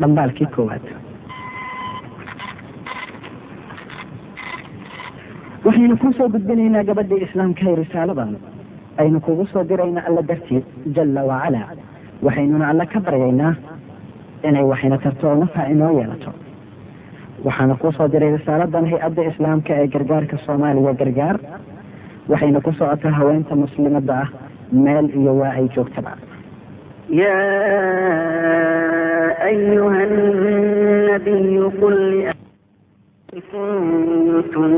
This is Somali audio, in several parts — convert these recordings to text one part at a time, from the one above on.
dhambaalkii koowaad. Waxaynu kuu gudbinaynaa gabadhii islaamka ee risaaladan aynu kugu soo dirayna alla dartiid jalla wacalaa waxaynuna alla ka baryaynaa inay waxayna tarto oo nafa inoo yeelato. Waxaana kuu soo diray risaaladan hay'adda islaamka ee gargaarka soomaaliya gargaar. Waxayna ku socotaa haweenta muslimadda ah meel iyo waa ay joogtaba أيها النبي قل لأن كنتن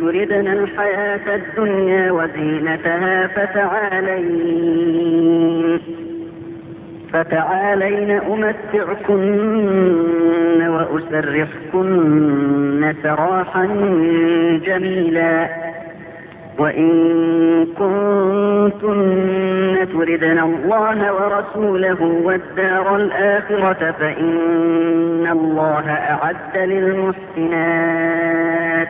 تردن الحياة الدنيا وزينتها فتعالين فتعالين أمتعكن وأسرحكن سراحا جميلا وإن كنتن تردن الله ورسوله والدار الآخرة فإن الله أعد للمحسنات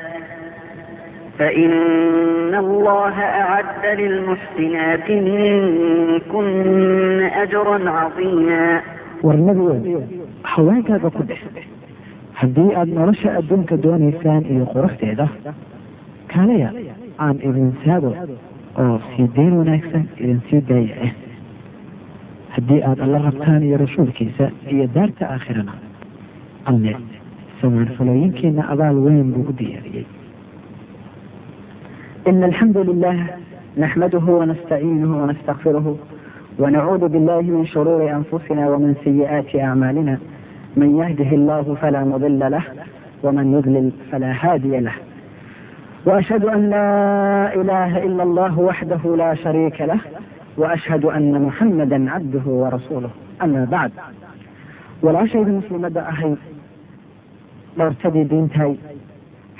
فإن الله أعد للمحسنات منكن أجرا عظيما ورنبوان حوانكاga ku dhex haddii aad nolosha adduunka doonaysaan iyo quruxdeeda kaalaya aan idin sado oo sii dayn wanaagsan idinsii daayacin haddii aada alla rabtaan iyo rasuulkiisa iyo daarta aakhirana alle samaanfalooyinkiina abaal weyn buu u diyaariyey. In alxamdu lilah naxmaduhu wanastaciinuhu wanastakfiruhu wanacuudu billahi min shuruuri anfusina wamin sayi'aati acmaalina man yahdihi allahu falaa mudila lah waman yudlil falaa haadiya lah. وأشهد أن لا إله إلا الله وحده لا شريك له وأشهد أن محمدا عبده ورسوله. أما بعد walaashayda muslimadda ahayd dhoortadii diintay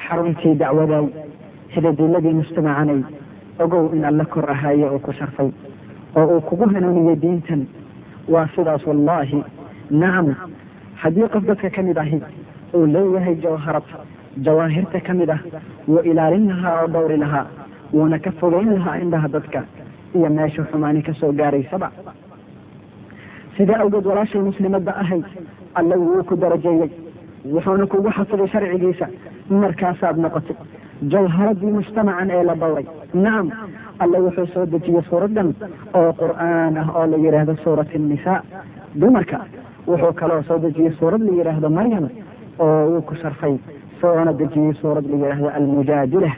xaruntii dacwaday hidadiiladii mujtamacanay ogow in alla kor ahaaye oo ku sharfay oo uu kugu hanuuniyey diintan waa sidaas wallaahi nacam haddii qof dadka ka mid ahi uu leeyahay jawharad jawaahirta ka mid ah wuu ilaalin lahaa oo dhowri lahaa wuuna ka fogeyn lahaa indhaha dadka iyo meesha xumaani ka soo gaaraysaba sidaa awgeed walaashay muslimadda ahayd alle wuu ku darajeeyey wuxuuna kugu xafiday sharcigiisa markaasaad noqotay jawharadii mujtamacan ee la dhowray nacam alle wuxuu soo dejiyey suuradan oo qur'aan ah oo la yidhaahdo suurat annisaa dumarka wuxuu kaloo soo dejiyey suurad la yidhaahdo maryam oo wuu ku sharfay soona dejiyey suurad la yidhaahdo almujaadila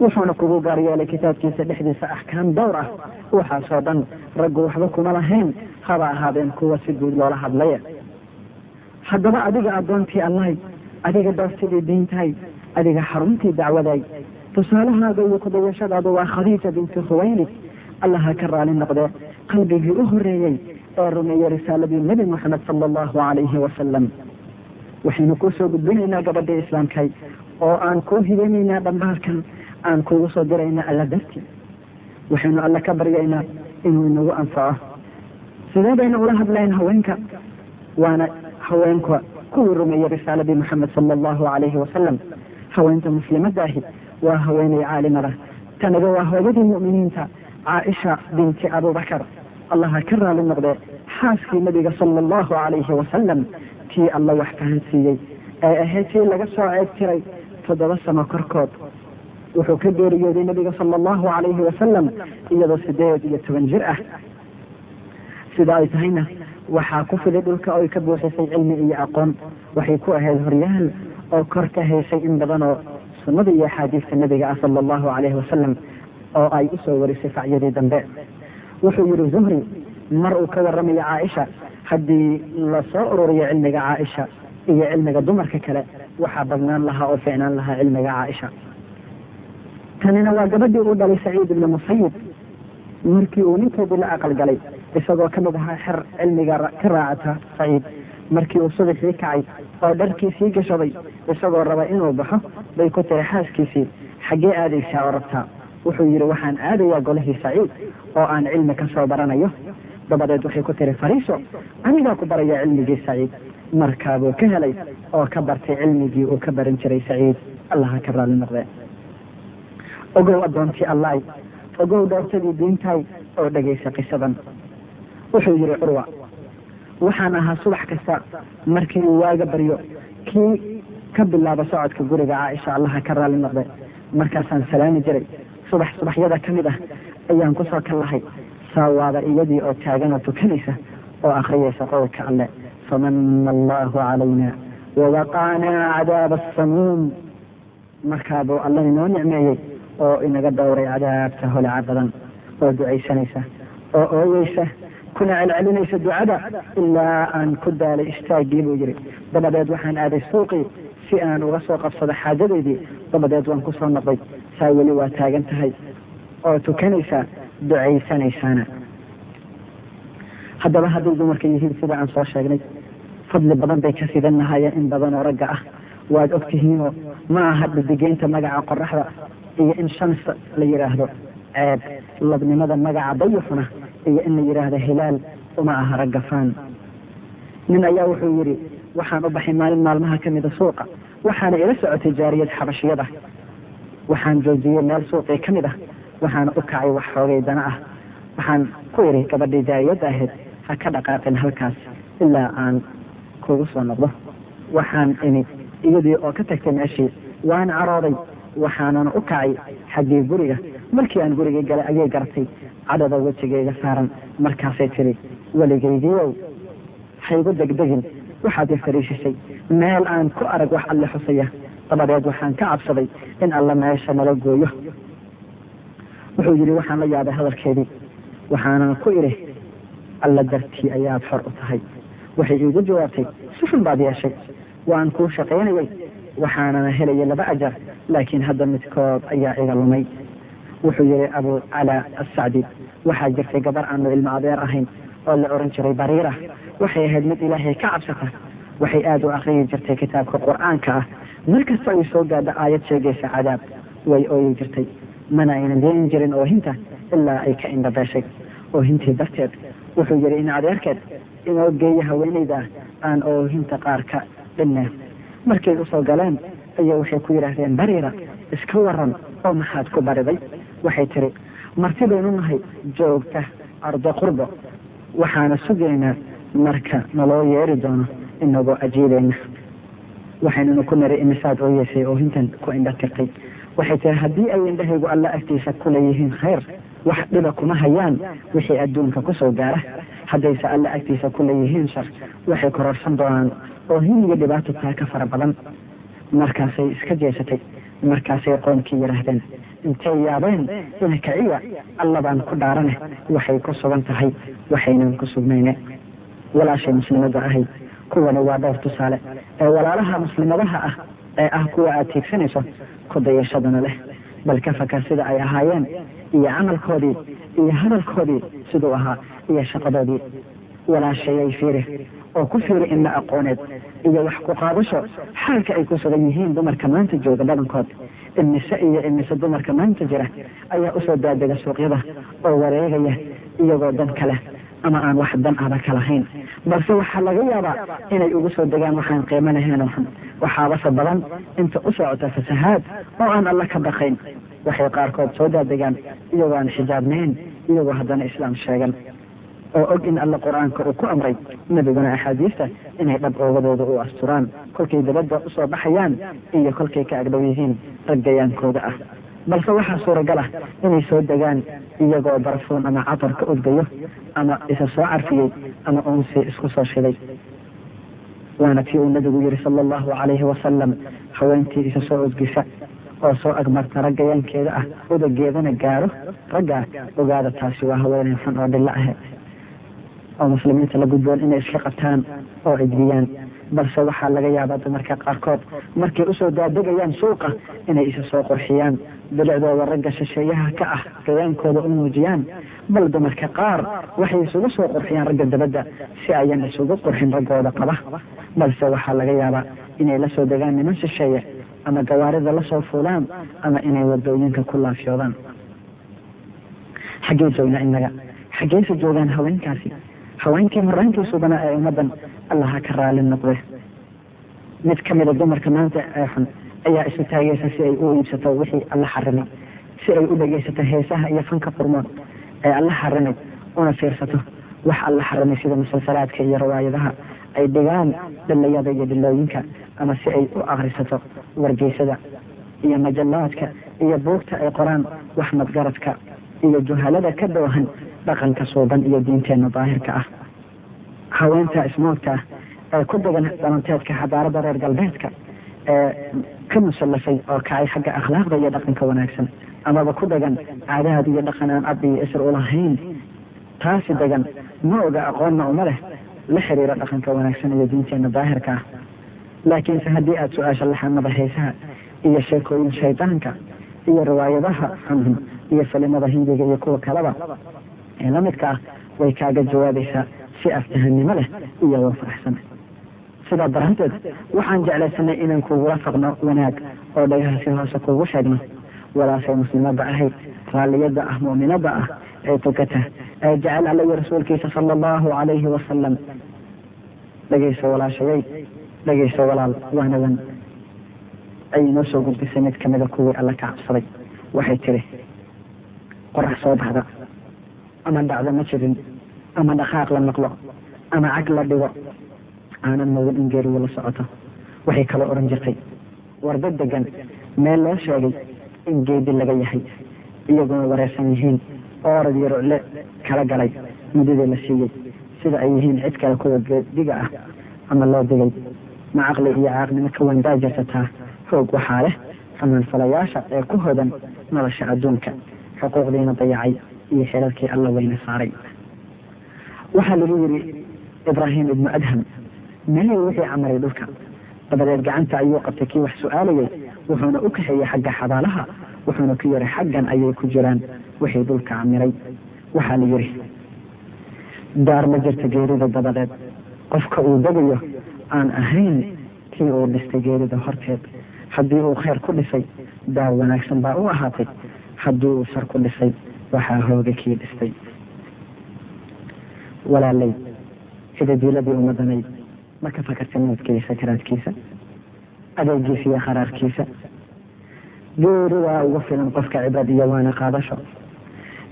wuxuuna kugu gaar yeelay kitaabkiisa dhexdiisa axkaam dhowr ah waxaasoo dhan raggu waxba kuma lahayn haba ahaadeen kuwa si guud loola hadlaya haddaba adiga addoontii allahay adiga doortidii diintahay adiga xaruntii dacwaday tusaalahaaga iyo kudayashadaadu waa khadiija binti khuwaylid allaha ka raali noqdee qalbigii u horeeyey ee rumeeyey risaaladii nebi moxamed sala allahu calayhi wasalam waxaynu kuu soo gudbinaynaa gabadhii islaamkay oo aan kuu hidaynaynaa dhambaalkan aan kuugu soo diraynaa alla dartii. Waxaynu alle ka baryaynaa inuu inagu anfaco. Sidee baynu ula hadlayn haweenka? Waana haweenka kuwii rumeeyey risaaladii moxamed sala allahu calayhi wasalam haweenta muslimadda ahi waa haweeney caalimada tanaga waa hooyadii mu'miniinta caaisha binti abubakar allaha ka raali noqdee xaaskii nabiga sala allahu calayhi wasalam tii alla wax fahansiiyey. Ee ahayd tii laga soo ceeb tiray toddoba sano korkood. Wuxuu ka geeriyooday nabiga sala allahu calayhi wasalam iyadoo sideed iyo toban jir ah. Sida ay tahayna waxaa ku fiday dhulka oy ka buuxisay cilmi iyo aqoon. Waxay ku ahayd horyaal oo kor ka haysay in badan oo sunnada iyo axaadiista nabiga ah sala allahu calayhi wasalam oo ay u soo warisay facyadii dambe. Wuxuu yihi zuhri mar uu ka waramayo caaisha haddii la soo ururiyo cilmiga caaisha iyo cilmiga dumarka kale waxaa badnaan lahaa oo ficnaan lahaa cilmiga caaisha. Tanina waa gabadhii uu dhalay saciid ibni musayib markii uu ninkeedii la aqal galay isagoo ka mid ahaa xer cilmiga ka raacata saciid. Markii uu subaxii kacay oo dharkiisii gashaday isagoo raba inuu baxo bay ku tiri xaaskiisii xaggee aadaysaa oo rabtaa? Wuxuu yidhi waxaan aadayaa golihii saciid oo aan cilmi ka soo baranayo dabadeed waxay ku tiri fariiso anigaa ku baraya cilmigii saciid. Markaabuu ka helay oo ka bartay cilmigii uu ka baran jiray saciid. Allaha ka raali noqdee ogow addoontii allaay ogow dhoortadii diintaay oo dhegaysa qisadan. Wuxuu yihi curwa waxaan ahaa subax kasta markii uu waaga baryo kii ka bilaaba socodka guriga caaisha. Allaha ka raali noqde markaasaan salaami jiray subax subaxyada ka mid ah ayaan ku soo ka lahay saawaaba iyadii oo taagan oo tukanaysa oo akhriyaysa qowlka alle famana allahu calayna wawaqaanaa cadaaba asamuum markaabuu alla inoo nicmeeyey oo inaga dowray cadaabta holaca badan oo ducaysanaysa oo ooyeysa kuna celcelinaysa ducada ilaa aan ku daalay istaaggii buu yidhi dabadeed waxaan aaday suuqii si aan uga soo qabsado xaajadeydii dabadeed waan ku soo noqday saa weli waa taagan tahay oo tukanaysaa ducaysanaysaana haddaba hadday dumarka yihiin sida aan soo sheegnay fadli badan bay ka sidan lahayeen in badan oo ragga ah. Waad og tihiinoo ma aha dhidigeynta magaca qoraxda iyo in shams la yidhaahdo ceeb. Labnimada magaca dayixuna iyo in la yidhaahdo hilaal uma aha ragga faan. Nin ayaa wuxuu yidhi waxaan u baxay maalin maalmaha ka mida suuqa. Waxaana ila socotay jaariyad xabashiyada. Waxaan joojiyey meel suuqii ka mid ah waxaana u kacay wax xoogay dana ah. Waxaan ku idhi gabadhii jaariyadda ahayd ha ka dhaqaaqin halkaas ilaa aan kugu soo noqdo. Waxaan imi iyadii oo ka tagtay meeshii waan carooday waxaanana u kacay xaggii guriga. Markii aan gurigii galay ayay gartay cadhada wejigayga saaran. Markaasay tiri weligaygiiow haygu degdegin. Waxaad i fariisisay. Meel aan ku arag wax alle xusaya. Dabadeed waxaan ka cabsaday in alla meesha nala gooyo wuxuu yidhi waxaan la yaabay hadalkeedii. Waxaanan ku idhi alla dartii ayaad xor u tahay waxay iigu jawaabtay si xun baad yeeshay. Waan kuu shaqaynayay. Waxaanana helayay laba ajar laakiin hadda midkood ayaa iga lumay. Wuxuu yihi abu calaa assacdi waxaa jirtay gabar aanu ilmo adeer ahayn oo la oran jiray bariira. Waxay ahayd mid ilaahay ka cabsata. Waxay aada u akriyi jirtay kitaabka qur'aanka ah. Mar kasta ay soo gaadho aayad sheegaysa cadaab way ooyi jirtay mana aynan deeni jirin oohinta ilaa ay ka indhabeeshay oohintii darteed wuxuu yihi in adeerkeed inoo geeya haweenayda aan oohinta qaar ka dhinne markay u soo galeen ayaa waxay ku yidhaahdeen bariira iska waran oo maxaad ku bariday? Waxay tiri marti baynu nahay joogta ardo qurbo waxaana sugaynaa marka naloo yeeri doono inagoo ajiibayna waxaynuna ku nari imisaad ooyeysay oohintan ku indha tirtay waxay tiri haddii ay indhahaygu alla agtiisa ku leeyihiin khayr wax dhiba kuma hayaan wixii adduunka ku soo gaara. Haddayse alla agtiisa ku leeyihiin shar waxay kororsan doonaan oohin iyo dhibaato taa ka fara badan. Markaasay iska jeesatay markaasay qoomkii yidhaahdeen intay yaabeen ina kiciya allabaan ku dhaarane waxay ku sugan tahay waxaynan ku sugnayne walaashay muslimada ahay kuwani waa dhowr tusaale. Ee walaalaha muslimadaha ah ee ah kuwa aad tiigsanayso ku dayashadana leh bal ka fakar sida ay ahaayeen iyo camalkoodii iyo hadalkoodii siduu ahaa iyo shaqadoodii. Walaashayay fiiri oo ku fiiri inla aqooneed iyo wax ku qaadasho xaalka ay ku sugan yihiin dumarka maanta jooga badankood imise iyo imise dumarka maanta jira ayaa u soo daadega suuqyada oo wareegaya iyagoo dan kale ama aan wax dan aba ka lahayn. Balse waxaa laga yaabaa inay ugu soo degaan waxaan qiimo lahayn xun waxaabase badan inta u socota fasahaad oo aan alla ka baqayn. Waxay qaarkood soo daadegaan iyagoo aan xijaabnayn iyagoo haddana islaam sheegan. Oo og in alla qur'aanka uu ku amray nebiguna axaadiista inay dhab oogadooda u asturaan kolkay dabadda u soo baxayaan iyo kolkay ka agdhow yihiin raggayaankooda ah. Balse waxaa suuragal ah inay soo degaan iyagoo barfuun ama catar ka udgayo ama isa soo carfiyey ama uunsi isku soo shiday waana tii uu nabigu yihi sala allahu calayhi wasalam haweentii isa soo udgisa oo soo agmarta raggayaankeeda ah udageedana gaaro raggaa ogaada taasi waa haweeney xun oo dhilla ahe oo muslimiinta la gudboon inay iska qabtaan oo cidriyaan balse waxaa laga yaabaa dumarka qaarkood markay u soo daadegayaan suuqa inay isa soo qurxiyaan bilicdooda ragga shisheeyaha ka ah gayaankooda u muujiyaan bal dumarka qaar waxay isugu soo qurxiyaan ragga dabadda si ayan isugu qurxin raggooda qaba. Balse waxaa laga yaabaa inay la soo degaan niman shisheeye ama gawaarida la soo fuulaan ama inay waddooyinka ku laafyoodaan. Xaggee joognaa innaga xaggeyse joogaan haweenkaasi. Haweenkii horraantiisu banaa ee ummaddan allaha ka raali noqde. Mid ka mida dumarka maanta ee xun ayaa isu taagaysa si ay u iibsato wixii alla xarimay si ay u dhegaysato heesaha iyo fanka furmoon ee alla xarimay una fiirsato wax alla xaramay sida musalsalaadka iyo riwaayadaha ay dhigaan dhilayada iyo dhilooyinka ama si ay u akrisato wargeysada iyo majallaadka iyo buugta ay qoraan wax madgaradka iyo juhalada ka doohan dhaqanka suuban iyo diinteenna daahirka ah. Haweenta ismoogta ah ee ku degan dhalanteedka xadaarada reer galbeedka ee ka musallafay oo kacay xagga akhlaaqda iyo dhaqanka wanaagsan. Amaba ku degan caadaad iyo dhaqan aan ab iyo isr ulahayn taasi degan ma oga aqoonna uma leh la xiriira dhaqanka wanaagsan iyo diinteenna daahirka. Ah laakiinse haddii aada su'aasha laxanada heesaha iyo sheekooyin shaydaanka iyo riwaayadaha xunxun iyo filimada hindiga iyo kuwa kaleba ee la ah way kaaga jawaabaysaa si aftahanimo leh iyo wa faraxsan sidaa daraanteed waxaan jeclaysanay inaan kugula faqno wanaag oo dhagaha si hoose kugu sheegno walaashay muslimada ahayd raalliyada ah mu'minada ah ee tukata ee jecel alla iyo rasuulkiisa sala allahu calayhi wasalam dhegayso walaashayay dhegayso walaal waanadan ay inoo soo gudbisay mid kamida kuwii alla ka cabsaday. Waxay tiri qorax soo baxda. Ama dhacdo ma jirin. Ama dhaqaaq la maqlo. Ama cag la dhigo aanan moodin in geeriyo la socoto. Waxay kaloo odhan jirtay. Warda degan meel loo sheegay in geedi laga yahay iyaguna wareersan yihiin oo orad iyo rucle kala galay muddadii la siiyey. Sida ay yihiin cid kale kuwa geediga ah ama loo digay. Ma caqli iyo caaqnimo ka wandaa jirtataa hoog waxaa leh xamaanfalayaasha ee ku hodan nolosha adduunka xuquuqdiina dayacay iyo xelalkii alla weyne saaray. Waxaa lagu yidhi ibraahim ibnu adham meel wixii camaray dhulka. Dabadeed gacanta ayuu qabtay kii wax su'aalayay wuxuuna u kaxeeyey xagga xabaalaha wuxuuna ku yihi xaggan ayay ku jiraan wixii dhulka camiray waxaa la yidhi daar ma jirta geerida dabadeed. Qofka uu degayo aan ahayn kii uu dhistay geerida horteed. Haddii uu khayr ku dhisay daar wanaagsan baa u ahaatay. Haddii uu shar ku dhisay waxaa hooga kii dhistay. Walaalay cidadiiladii umadanayd ma ka fakarta mawdka iyo sakaraadkiisa adeegiisa iyo qaraarkiisa geeridaa ugu filan qofka cibrad iyo waana qaadasho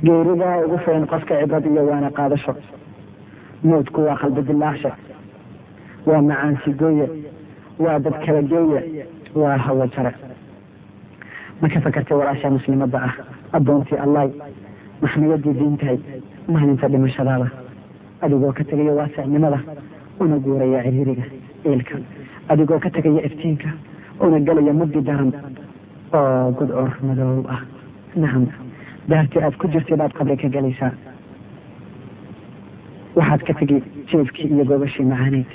geeridaa ugu filan qofka cibrad iyo waana qaadasho mawdku waa qalbi dilaacshe waa macaansi gooye waa dad kala geeye waa hawo jare ma ka fakartay walaasha muslimadda ah addoontii allahy maxmiyadii diintahay maalinta dhimashadaada adigoo ka tegaya waasicnimada una guuraya ciriiriga iilka adigoo ka tegaya iftiinka una gelaya mugdi daran. Oo gudcur madoob ah. Nacam daartii aad ku jirtay baad qabri ka gelaysaa waxaad ka tegi jeefkii iyo gobashii macaaneyd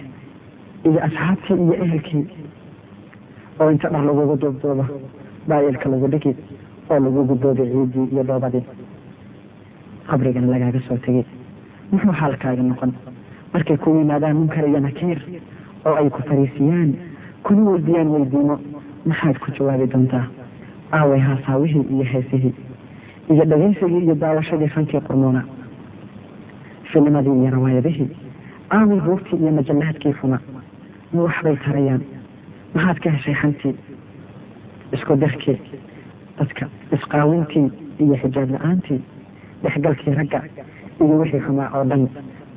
iyo asxaabtii iyo ehelkii. Oo inta dhar lagugu duubduubo baa ilka lagu dhigi oo lagu gudboobay ciidii iyo dhoobadii qabrigan lagaaga soo tegay muxuu xaalkaaga noqon markay ku yimaadaan munkar iyo nakiir oo ay ku fariisiyaan kuna weydiiyaan weydiimo maxaad ku jawaabi doontaa aaway haasaawihii iyo heesihii iyo dhagaysigii iyo daawashadii fankii qurmuuna filimadii iyo rawaayadihii aaway buugtii iyo majallaadkii xuma ma waxbay tarayaan maxaad ka heshay xantii isku darkii dadka isqaawintii iyo xijaab la'aantii dhexgalkii ragga iyo wixii xumaa oo dhan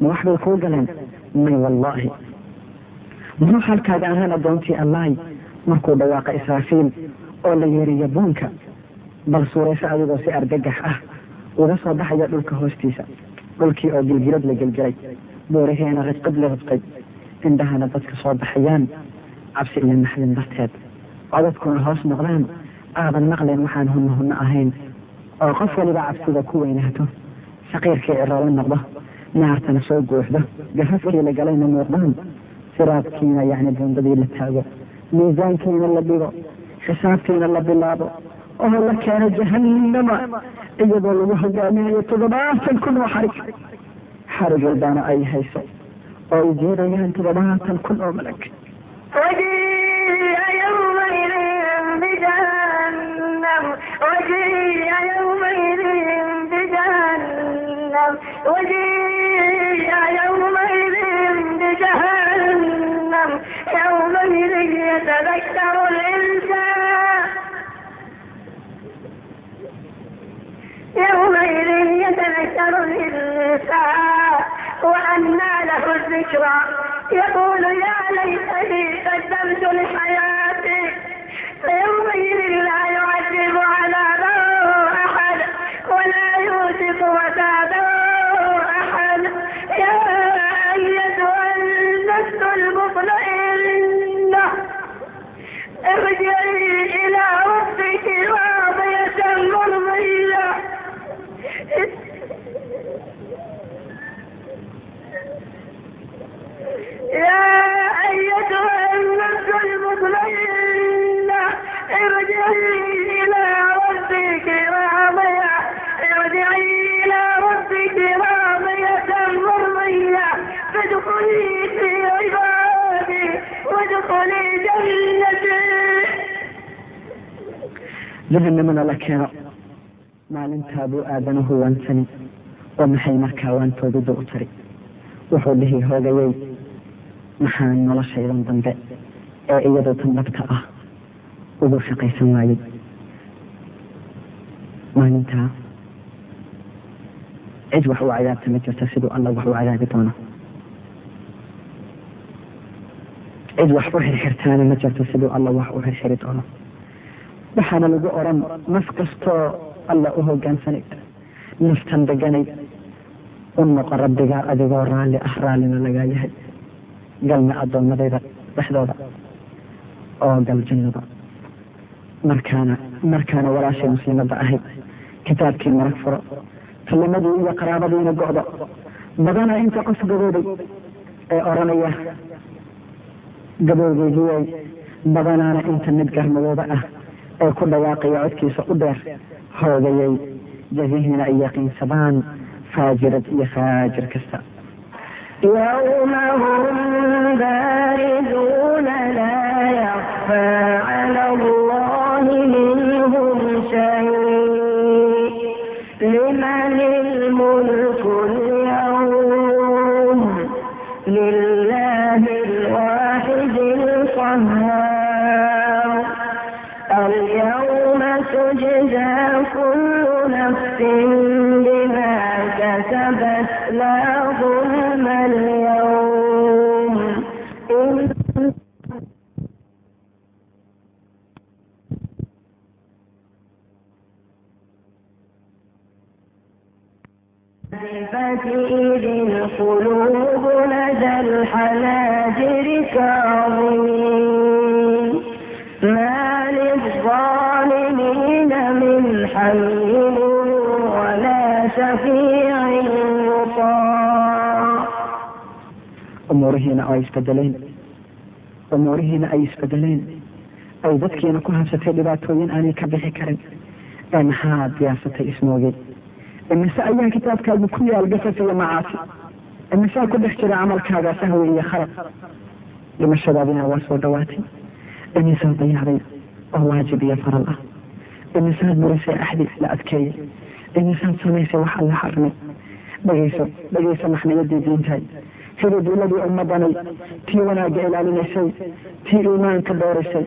ma waxbay kuu galeen. May wallaahi muxuu xaalkaaga ahaan addoontii allahy markuu dhawaaqa israafiil oo la yeeriyo buunka bal suurayso adigoo si argagax ah uga soo baxaya dhulka hoostiisa dhulkii oo gilgilad la gelgelay buurihiina ridqid la ridqay indhahana dadka soo baxayaan cabsi iyo naxdin darteed. Codadkuna hoos noqdaan aadan maqleen waxaan hunno ahayn. Oo qof waliba cabsida ku weynaato saqiirkii ciroolo noqdo naartana soo guuxdo. Garafkii la galayna muuqdaan? Siraadkiina yani dambadii la taago. Miisaankiina la dhigo. Xisaabkiina la bilaabo. Oo la keeno jahannama. Iyadoo lagu hogaaminayo toddobaatan kun oo xarig. Xarig walbaana ay hayso. Oo ay jeedayaan toddobaatan kun oo malag وجيء يومئذ بجهنم وجيء يتذكر الإنسان يومئذ يتذكر الإنسان وأنى له الذكرى يقول يا ليتني قدمت لحياتي فيومئذ لا يعذب عذابه أحد ولا يوثق وثابه ارجعي الى ربك راضية مرضية يا ايتها النفس المطمئنة ارجعي الى ربك راضية ارجعي الى ربك راضية مرضية فادخلي وادخلي جنتي jahanamana la keeno maalintaabuu aadanahu waansani oo maxay markaa waantooduda u tari wuxuu dhihi hoogayay maxaan noloshaydan dambe ee iyadoo tan dhabta ah ugu shaqaysan waayey maalintaa cid wax u cadaabta ma jirta siduu allah wax u cadaabi doono cid wax u xirxirtaana ma jirto siduu alla wax u xirxiri doono waxaana lagu odhan naf kastoo alla u hogaansanayd naftan deganayd u noqo rabbigaa adigoo raalli ah raallina lagaa yahay galna addoommadayda dhexdooda oo gal jannada markaana markaana walaashay muslimadda ahayd kitaabkii marag furo kelimadii iyo qaraabadiina go'do badana inta qof gabooday ee odhanaya gabowgeygiyey badanaana inta garmadooda ah ee ku dhawaaqaya codkiisa u dheer hoogayay jazihina ay yaqiinsadaan faajirad iyo faajir kasta بما كسبت لا ظلم اليوم إذ القلوب لدى الحناجر كاظمين ما للظالمين من حميم شفيع يطاع umuurihiina oo ay isbedeleen umuurihiina ay isbedeleen ay dadkiina ku habsatay dhibaatooyin aanay ka bixi karin. Ee maxaa diyaasatay ismoogey imise ayaa kitaabkaagu ku yaal gafas iyo macaasi? Imisaa ku dhex jira camalkaaga sahwi iyo khalaq dhimashadaadina waa soo dhawaatay. Imisaa dayacday? Oo waajib iyo faral ah. Imisaad murisay axdi la adkeeyay? Imisaad samaysay wax alla xarmay dhegayso dhegayso maxniyadii diintahay hiruduuladii ummadanay tii wanaagga ilaalinaysay tii iimaanka doorisay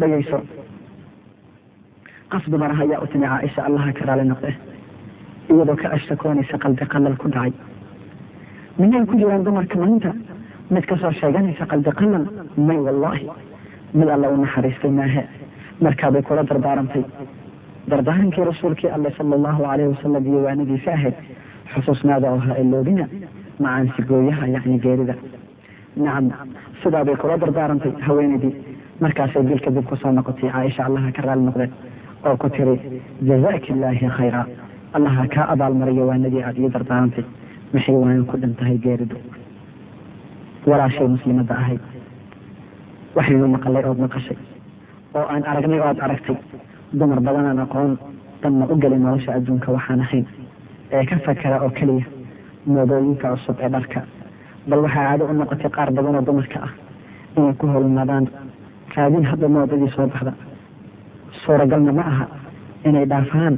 dhegayso qaf dumar ah ayaa u timi caaisha allaha ka raali noqde iyadoo ka ashtakoonaysa qalbi qalal ku dhacay minay ku jiraan dumarka maanta mid ka soo sheeganaysa qalbi qalal may wallaahi mid alla u naxariistay maahe markaabay kula dardaarantay dardaarankii rasuulkii alle sala allahu calayhi wasalam iyo waanadiisa ahayd xusuusnaada oo ha iloobina macaansi gooyaha yacni geerida. Nacam sidaabay kula dardaarantay haweenaydii. Markaasay bil kadib ku soo noqotay caaisha allaha ka raali noqdeen oo ku tiri jazaaki illaahi khayra allaha kaa abaalmariyo waanadii aada ii dardaarantay. Maxay waan ku dhantahay geeridu? Walaashay muslimadda ahayd. Waxaynu maqalay ood maqashay. Oo aan aragnay ood aragtay dumar badanaan aqoon danna u gelin nolosha adduunka waxaan ahayn. Ee ka fakara oo keliya moodooyinka cusub ee dharka. Bal waxaa caado u noqotay qaar badan oo dumarka ah inay ku holmadaan raadin hadda moodadii soo baxda. Suuragalna ma aha inay dhaafaan.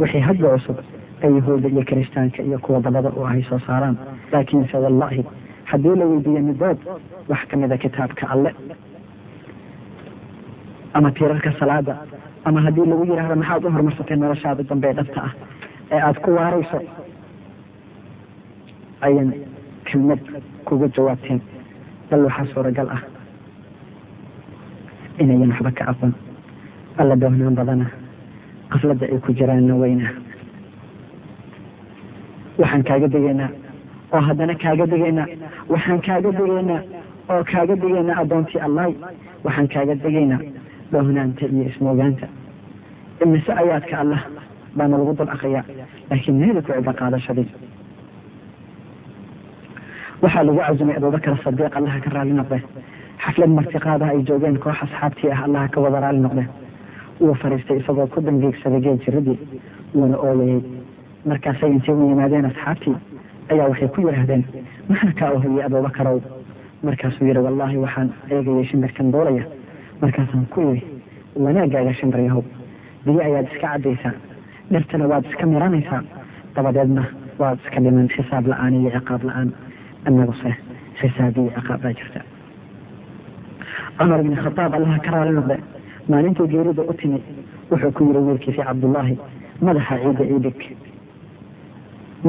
Wixii hadda cusub ee yahuudda iyo kiristaanka iyo kuwa dabada u ahay soo saaraan. Laakiinse wallaahi haddii la weydiiyo midood wax ka mida kitaabka alle. Ama tiirarka salaada ama haddii lagu yidhaahdo maxaad u horumarsatay noloshaada dambe ee dhabta ah? Ee aada ku waarayso ayan kelmad kuga jawaabteen. Bal waxaa suuragal ah inayan waxba ka aqoon. Alla doohnaan badana qafladda ay ku jiraanna weyna. Waxaan kaaga degaynaa oo haddana kaaga degaynaa waxaan kaaga degaynaa oo kaaga degaynaa addoontii allahi waxaan kaaga degaynaa dhoohnaanta iyo ismoogaanta imise ayaadka allah baana lagu akriyaa laakiin meeda ku ciba qaadashadii waxaa lagu casumay abubakar sadiiq allaha ka raali noqde xaflad martiqaadaha ay joogeen koox asxaabtii ah allaha ka wada raali noqde wuu fariistay isagoo ku dangeegsaday geel jiradii wuuna oolayay markaasay intay u yimaadeen asxaabtii ayaa waxay ku yidhaahdeen maxaa kaa ohayey abubakarow markaasuu yidhi wallaahi waxaan eegayay shimbirkan duulaya markaasaan ku idhi wanaagaaga shimbiryahow biyo ayaad iska caddaysaa dhirtana waad iska miranaysaa dabadeedna waad iska dhiman. Xisaab la'aan iyo ciqaab la'aan. Annaguse xisaab iyo ciqaab baa jirta. Cumar ibni khadaab allaha ka raali noqde maalintii geerida u timi wuxuu ku yidhi wiilkiisii cabdullaahi madaxa ciidda iidhig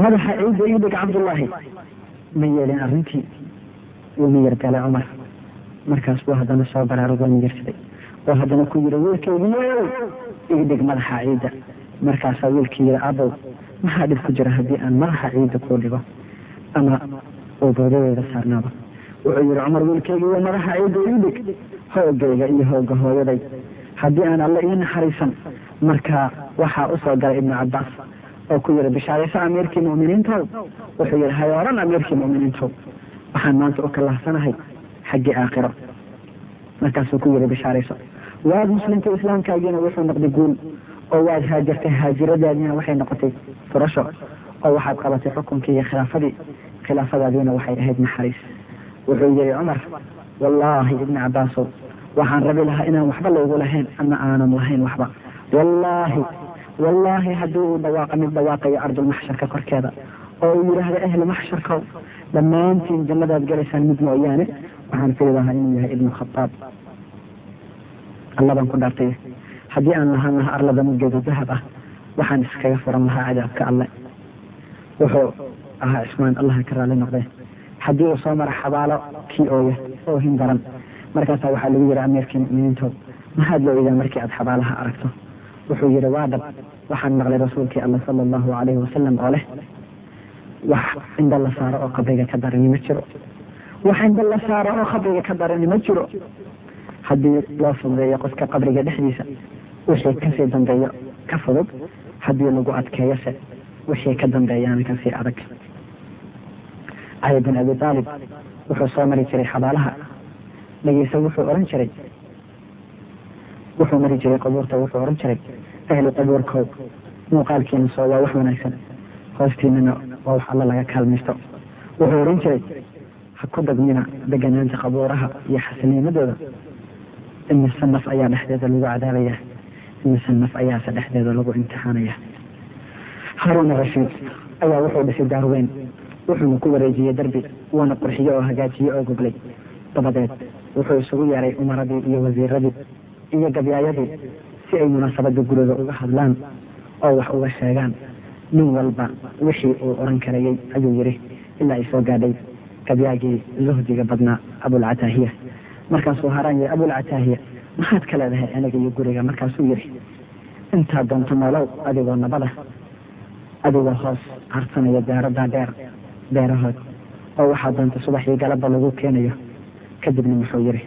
madaxa ciidda iidhig cabdullaahi. Ma yeelin arrintii? Wuu miyir galay cumar markaas buu haddana soo baraarugoo miyirsaday oo haddana ku yidhi wiilkaygiyow iidhig madaxa ciidda. Markaasaa wiilkii yidhi abow maxaa dhib ku jira haddii aan madaxa ciidda kuu dhigo ama uu boodadeeda saarnaado wuxuu yidhi cumar wiilkaygiiyo madaxa ciidda iidhig hoogayga iyo hooga hooyaday. Haddii aan alle ii naxariisan markaa waxaa u soo galay ibnu cabbaas oo ku yidhi bishaarayso amiirkii mu'miniintow. Wuxuu yidhi hayooran amiirkii mu'miniintow. Waxaan maanta u kalahsanahay xaggii aakhiro markaasuu ku yidhi bishaarayso waad muslimta islaamkaagiina wuxuu noqday guul oo waad haajartay haajiradaadiina waxay noqotay furasho oo waxaad qabatay xukunkii iyo khilaafadii khilaafadaadiina waxay ahayd naxariis wuxuu yidhi cumar wallaahi ibni cabbaasow waxaan rabi lahaa inaan waxba laygu lahayn ama aanan lahayn waxba wallaahi wallaahi haddii uu dhawaaqa mid dhawaaqayo ardulmaxsharka korkeeda oo uu yidhaahdo ahlu maxsharkow dhammaantiin jannadaad galaysaan mid mooyaane waxaan fili lahaa inuu yahay ibnu khadaab alla baan ku dhaartay haddii aan lahaan lahaa arlada mudgeeda dahab ah waxaan iskaga furan lahaa cadaabka alle. Wuxuu ahaa cismaan allaha ka raali noqdee haddii uu soo mara xabaalo kii ooya oo hin daran. Markaasaa waxaa lagu yidhi amiirkii mu'miniintow maxaad la markii aad xabaalaha aragto? Wuxuu yidhi waa dhab waxaan maqlay rasuulkii alla sala allahu calayhi wasalam oo leh wax indha la saaro oo qabriga ka darani ma jiro wax indha la saaro oo qabriga ka darani ma jiro. Haddii loo fududeeyo qofka qabriga dhexdiisa wixii ka sii dambeeyo ka fudud haddii lagu adkeeyose wixii ka dambeeyaana ka sii adag. Cali bin abi aalib wuxuu soo mari jiray xabaalaha. Dhegeysa wuxuu oran jiray. Wuxuu mari jiray qabuurta wuxuu oran jiray ahlu qabuurkow muuqaalkiina soo waa wax wanaagsan. Hoostiinana waa wax alla laga kaalmaysto. Wuxuu oran jiray ha ku dagmina deganaanta qabuuraha iyo xasaniimadooda imise naf ayaa dhexdeeda lagu cadaabaya imise naf ayaase dhexdeeda lagu imtixaanaya haruuna rashiid ayaa wuxuu dhisay daarweyn wuxuuna ku wareejiyey darbi wuuna qurxiye oo hagaajiye oo goglay. Dabadeed wuxuu isugu yeeray umaradii iyo wasiiradii iyo gabyaayadii si ay munaasabada guriga uga hadlaan oo wax uga sheegaan. Nin walba wixii uu oran karayey ayuu yidhi ilaa ay soo gaadhay gabyaagii zuhdiga badnaa abulcataahiya markaasuu haraan yiri abulcataahiya maxaad ka leedahay aniga iyo guriga? Markaasuu yidhi intaa doonto nolow adigoo nabada adigoo hoos harsanaya daaradaa dheer beerahood oo waxaa doonta subaxii galaba lagu keenayo. Kadibna muxuu yidhi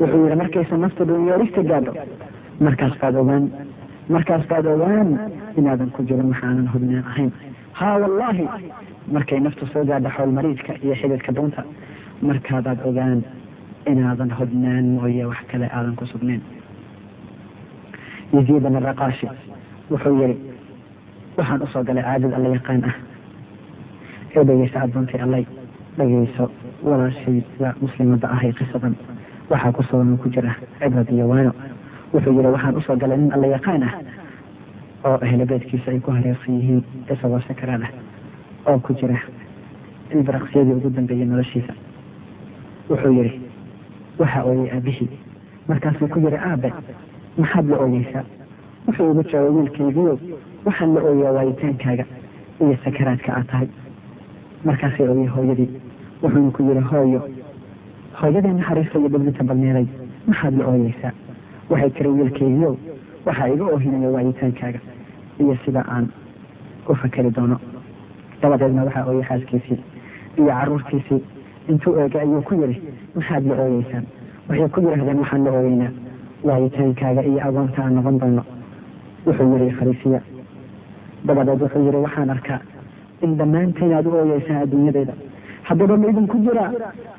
wuxuu yidhi markaysa nafta dhunyoorista gaadho. Markaas baad ogaan markaas baad ogaan inaadan ku jirin waxaanan hubnaan ahayn haa wallaahi markay naftu soo gaadho xoolmariidka iyo xididka dunta markaabaad ogaan inaadan hubnaan mooye wax kale aadan ku sugnayn. Yaziid bin raqaashi wuxuu yidhi waxaan u soo galay caadad alla yaqaan ah. Ee dhegeysa addoontay allay dhegeyso walaashayda muslimada ahay qisadan. Waxaa ku sugan ku jira cibrad iyo waano. Wuxuu yidhi waxaan u soo galay nin alla yaqaan ah oo ahlo beedkiisa ay ku hareersan yihiin isagoo sakaraad ah oo ku jira ilbaraqsiyadii ugu dambeeyey noloshiisa. Wuxuu yidhi waxa ooyey aabihii markaasuu ku yidhi aabe maxaad la ooyeysaa? Wuxuu ugu jawaabay wiilkaygiiyo waxaan la ooyaa waayitaankaaga iyo sakaraadka aad tahay markaasay ooyey hooyadii wuxuuna ku yidhi hooyo hooyadii naxariista iyo dhiblinta badneeday maxaad la ooyeysaa? Waxay tiri wiilkaygiyow waxaa iga oohinaya waayitaankaaga iyo sida aan u fakeri doono. Dabadeedna waxaa ooyey xaaskiisii iyo caruurtiisii. Intuu eegay ayuu ku yidhi maxaad la ooyeysaan? Waxay ku yidhaahdeen waxaan la ooyeynaa? Waayitaankaaga iyo agoonta aan noqon doono wuxuu yidhi fariisiya dabadeed wuxuu yidhi waxaan arkaa in dhammaantiin aad u ooyeysaan adduunyadeyda haddaba ma idinku jiraa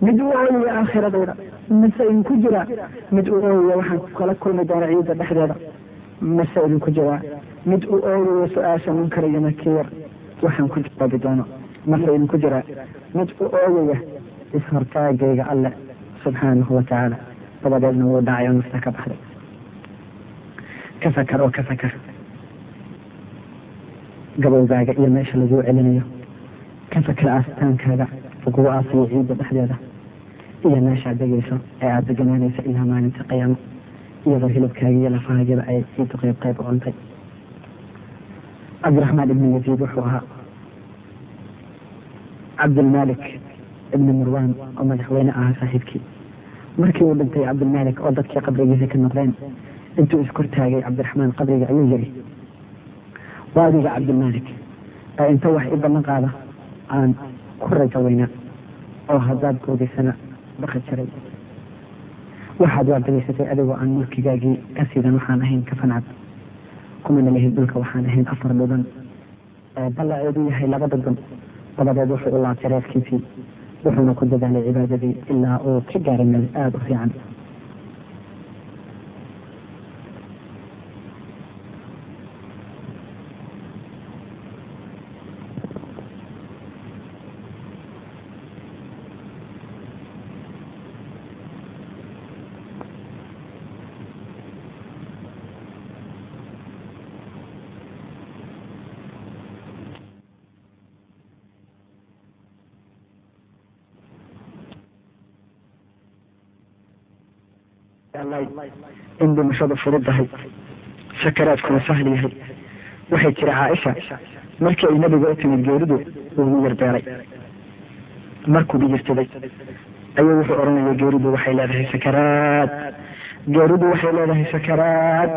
mid u ooyaya aakhiradeyda mase idinku jiraa mid u ooyaya waxaan kala kulmi doona ciidda dhexdeeda mase idinku jiraa mid u ooyaya su'aasha munkar iyo nakiir waxaan ku jawaabi doono. Mase idinku jiraa mid u ooyaya ishortaagayga alle subxaanahu watacaala dabadeedna wuu dhacay oo nafta ka baxday. Ka fakar oo ka fakar. Gabowgaaga iyo meesha laguu celinayo. Ka fakar aastaankaaga laguu aasiyo ciidda dhexdeeda. Iyo meeshaad degayso ee aada deganaanayso ilaa maalinta qiyaamo iyadoo hilibkaaga iyo lafahaagaba ay ciiddu qayb qayb u cuntay cabdiraxmaan ibni yaziid wuxuu ahaa cabdilmalik ibni murwan oo madaxweyne ahaa saaxiibkii. Markii uu dhintay cabdilmalik oo dadkii qabrigiisa ka noqdeen intuu iskortaagay cabdiraxmaan qabriga ayuu yiri waa adiga cabdilmalik ee inta wax i ballan qaada aan ku rajo weynaa oo haddaad goodaysana baqi jiray waxaad waardagaysatay adigoo aan mulkigaagii ka siidan waxaan ahayn ka fancad kumana lihin dhulka waxaan ahayn afar dhudan ee ballaceedu yahay laba dhudun dabadeed wuxuu u laabtay reerkiisii. Wuxuuna ku dadaalay cibaadadii. Ilaa uu ka gaaray meel aada u fiican in dhimashadu furudahay sakaraadkuna sahli yahay waxay tiri caaisha markii ay nabiga u timid geeridu ugu yarbeeray markuu dhigirsaday ayuu wuxuu odhanaya geeridu waxay leedahay sakaraad geeridu waxay leedahay sakaraad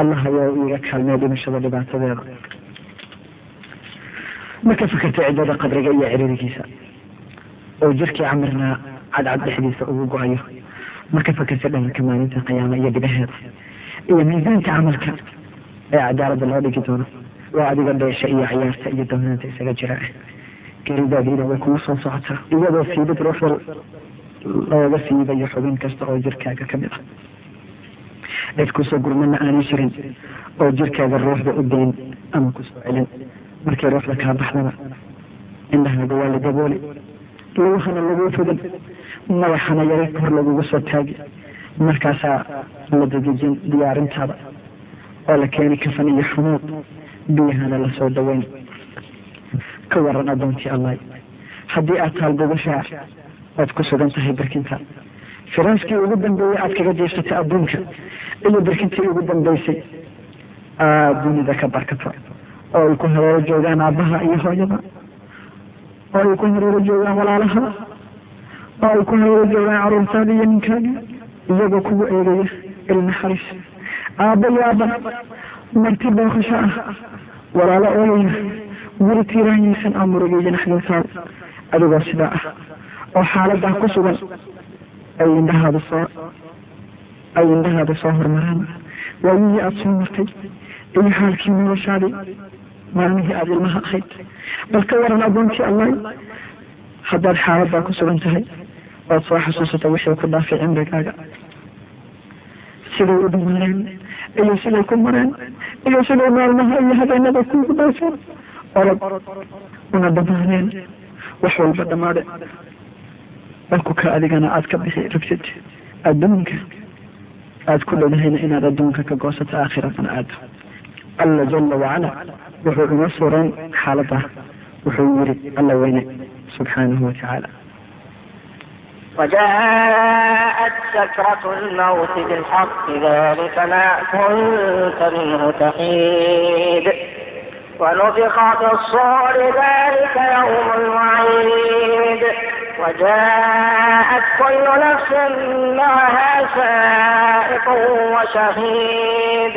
allah ayaa iiga kaalmee dhimashada dhibaatadeeda marka fakartay ciddada qabriga iyo ciriirigiisa oo jirkii camirnaa cadcad dhexdiisa ugu go'ayo marka fakarta dhalanka maalinta qiyaama iyo dhibaheeda iyo miisaanka camalka ee cadaalada loo dhigi doono waa adiga dheesha iyo cayaarta iyo dawnaanta isaga jira geridaadiina way kugu soo socotaa iyadoo siibid ruuxda looga siibayo xubin kasta oo jirkaaga ka mid ah cid ku soo gurmana aanay jirin oo jirkaaga ruuxda u dayn ama ku soo celin markay ruuxda kaa baxdana indhahaaga waa la dabooli lugahana laguu fidin madaxana yara kor lagugu soo taagi. Markaasaa la dadejin diyaarintaada oo la keeni kafan iyo xanuud biyahana la soo daweyn. Ka waran addoontii allah haddii aad taal gogoshaa oad ku sugan tahay barkinta firaaskii ugu dambeeyey aad kaga diirsatay adduunka iyo barkintii ugu dambeysay aad dunida ka barkato oo ay ku hareero joogaan aabbaha iyo hooyada oo ay ku hareero joogaan walaalaha. Oo ay ku hareero joogaan caruurtaada iyo ninkaaga iyagoo kugu eegaya ilnaxariis aabba iyo aabba marti booqasho ah walaalo ooyaya guri tiiraanyaysan oo murugeeya naxdintaada adigoo sidaa ah oo xaaladaa ku sugan. Ay indhahaada soo ay indhahaada soo hormaraan. Waayihii aada soo martay. Iyo xaalkii noloshaadii maalmihii aada ilmaha ahayd. Bal ka waran addoontii allah haddaad xaaladaa ku sugan tahay oad soo xasuusata wixii ku dhaafay cimrigaaga siday u dhamaaneen iyo siday ku mareen iyo siday maalmaha iyo habeenada kuugu dhaafeen orod una dhamaaneen wax walba dhamaade. Balku ka adigana aad ka bixi rabsid adduunka aad ku dhowdahayna inaad adduunka ka goosato aakhiratan aado alla jala wacala wuxuu uma furan xaalada wuxuu yiri alla weyne subxaanahu watacaala وجاءت سكرة الموت بالحق ذلك ما كنت منه تحيد ونفخ في الصور ذلك يوم الوعيد وجاءت كل نفس معها سائق وشهيد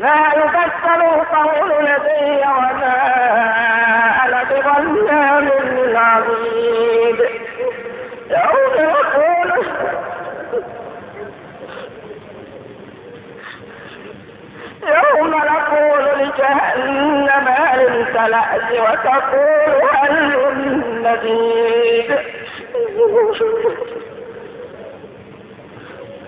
ما ذلك القول لدي وما أنا بظلام للعبيد يوم يقول يوم نقول لجهنم هل امتلأت وتقول هل من مزيد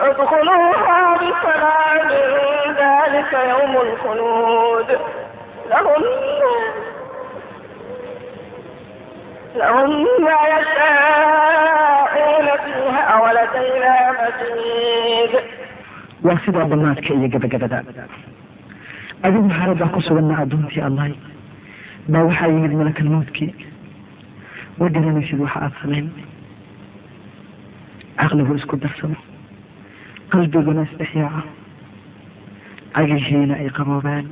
ادخلوها بسلام ذلك يوم الخلود. لهم لهم ما يشاءون فيها ولدينا مزيد. وسيدا بناتك يا جبجبدا adigu xaaladaa ku suganna adduuntii allahay baa waxaa yimid malakal mawdkii wa garanaysid waxa aada samayn caqligu isku darsamo qalbiguna isdhexyaaco cagihiina ay qaboobaan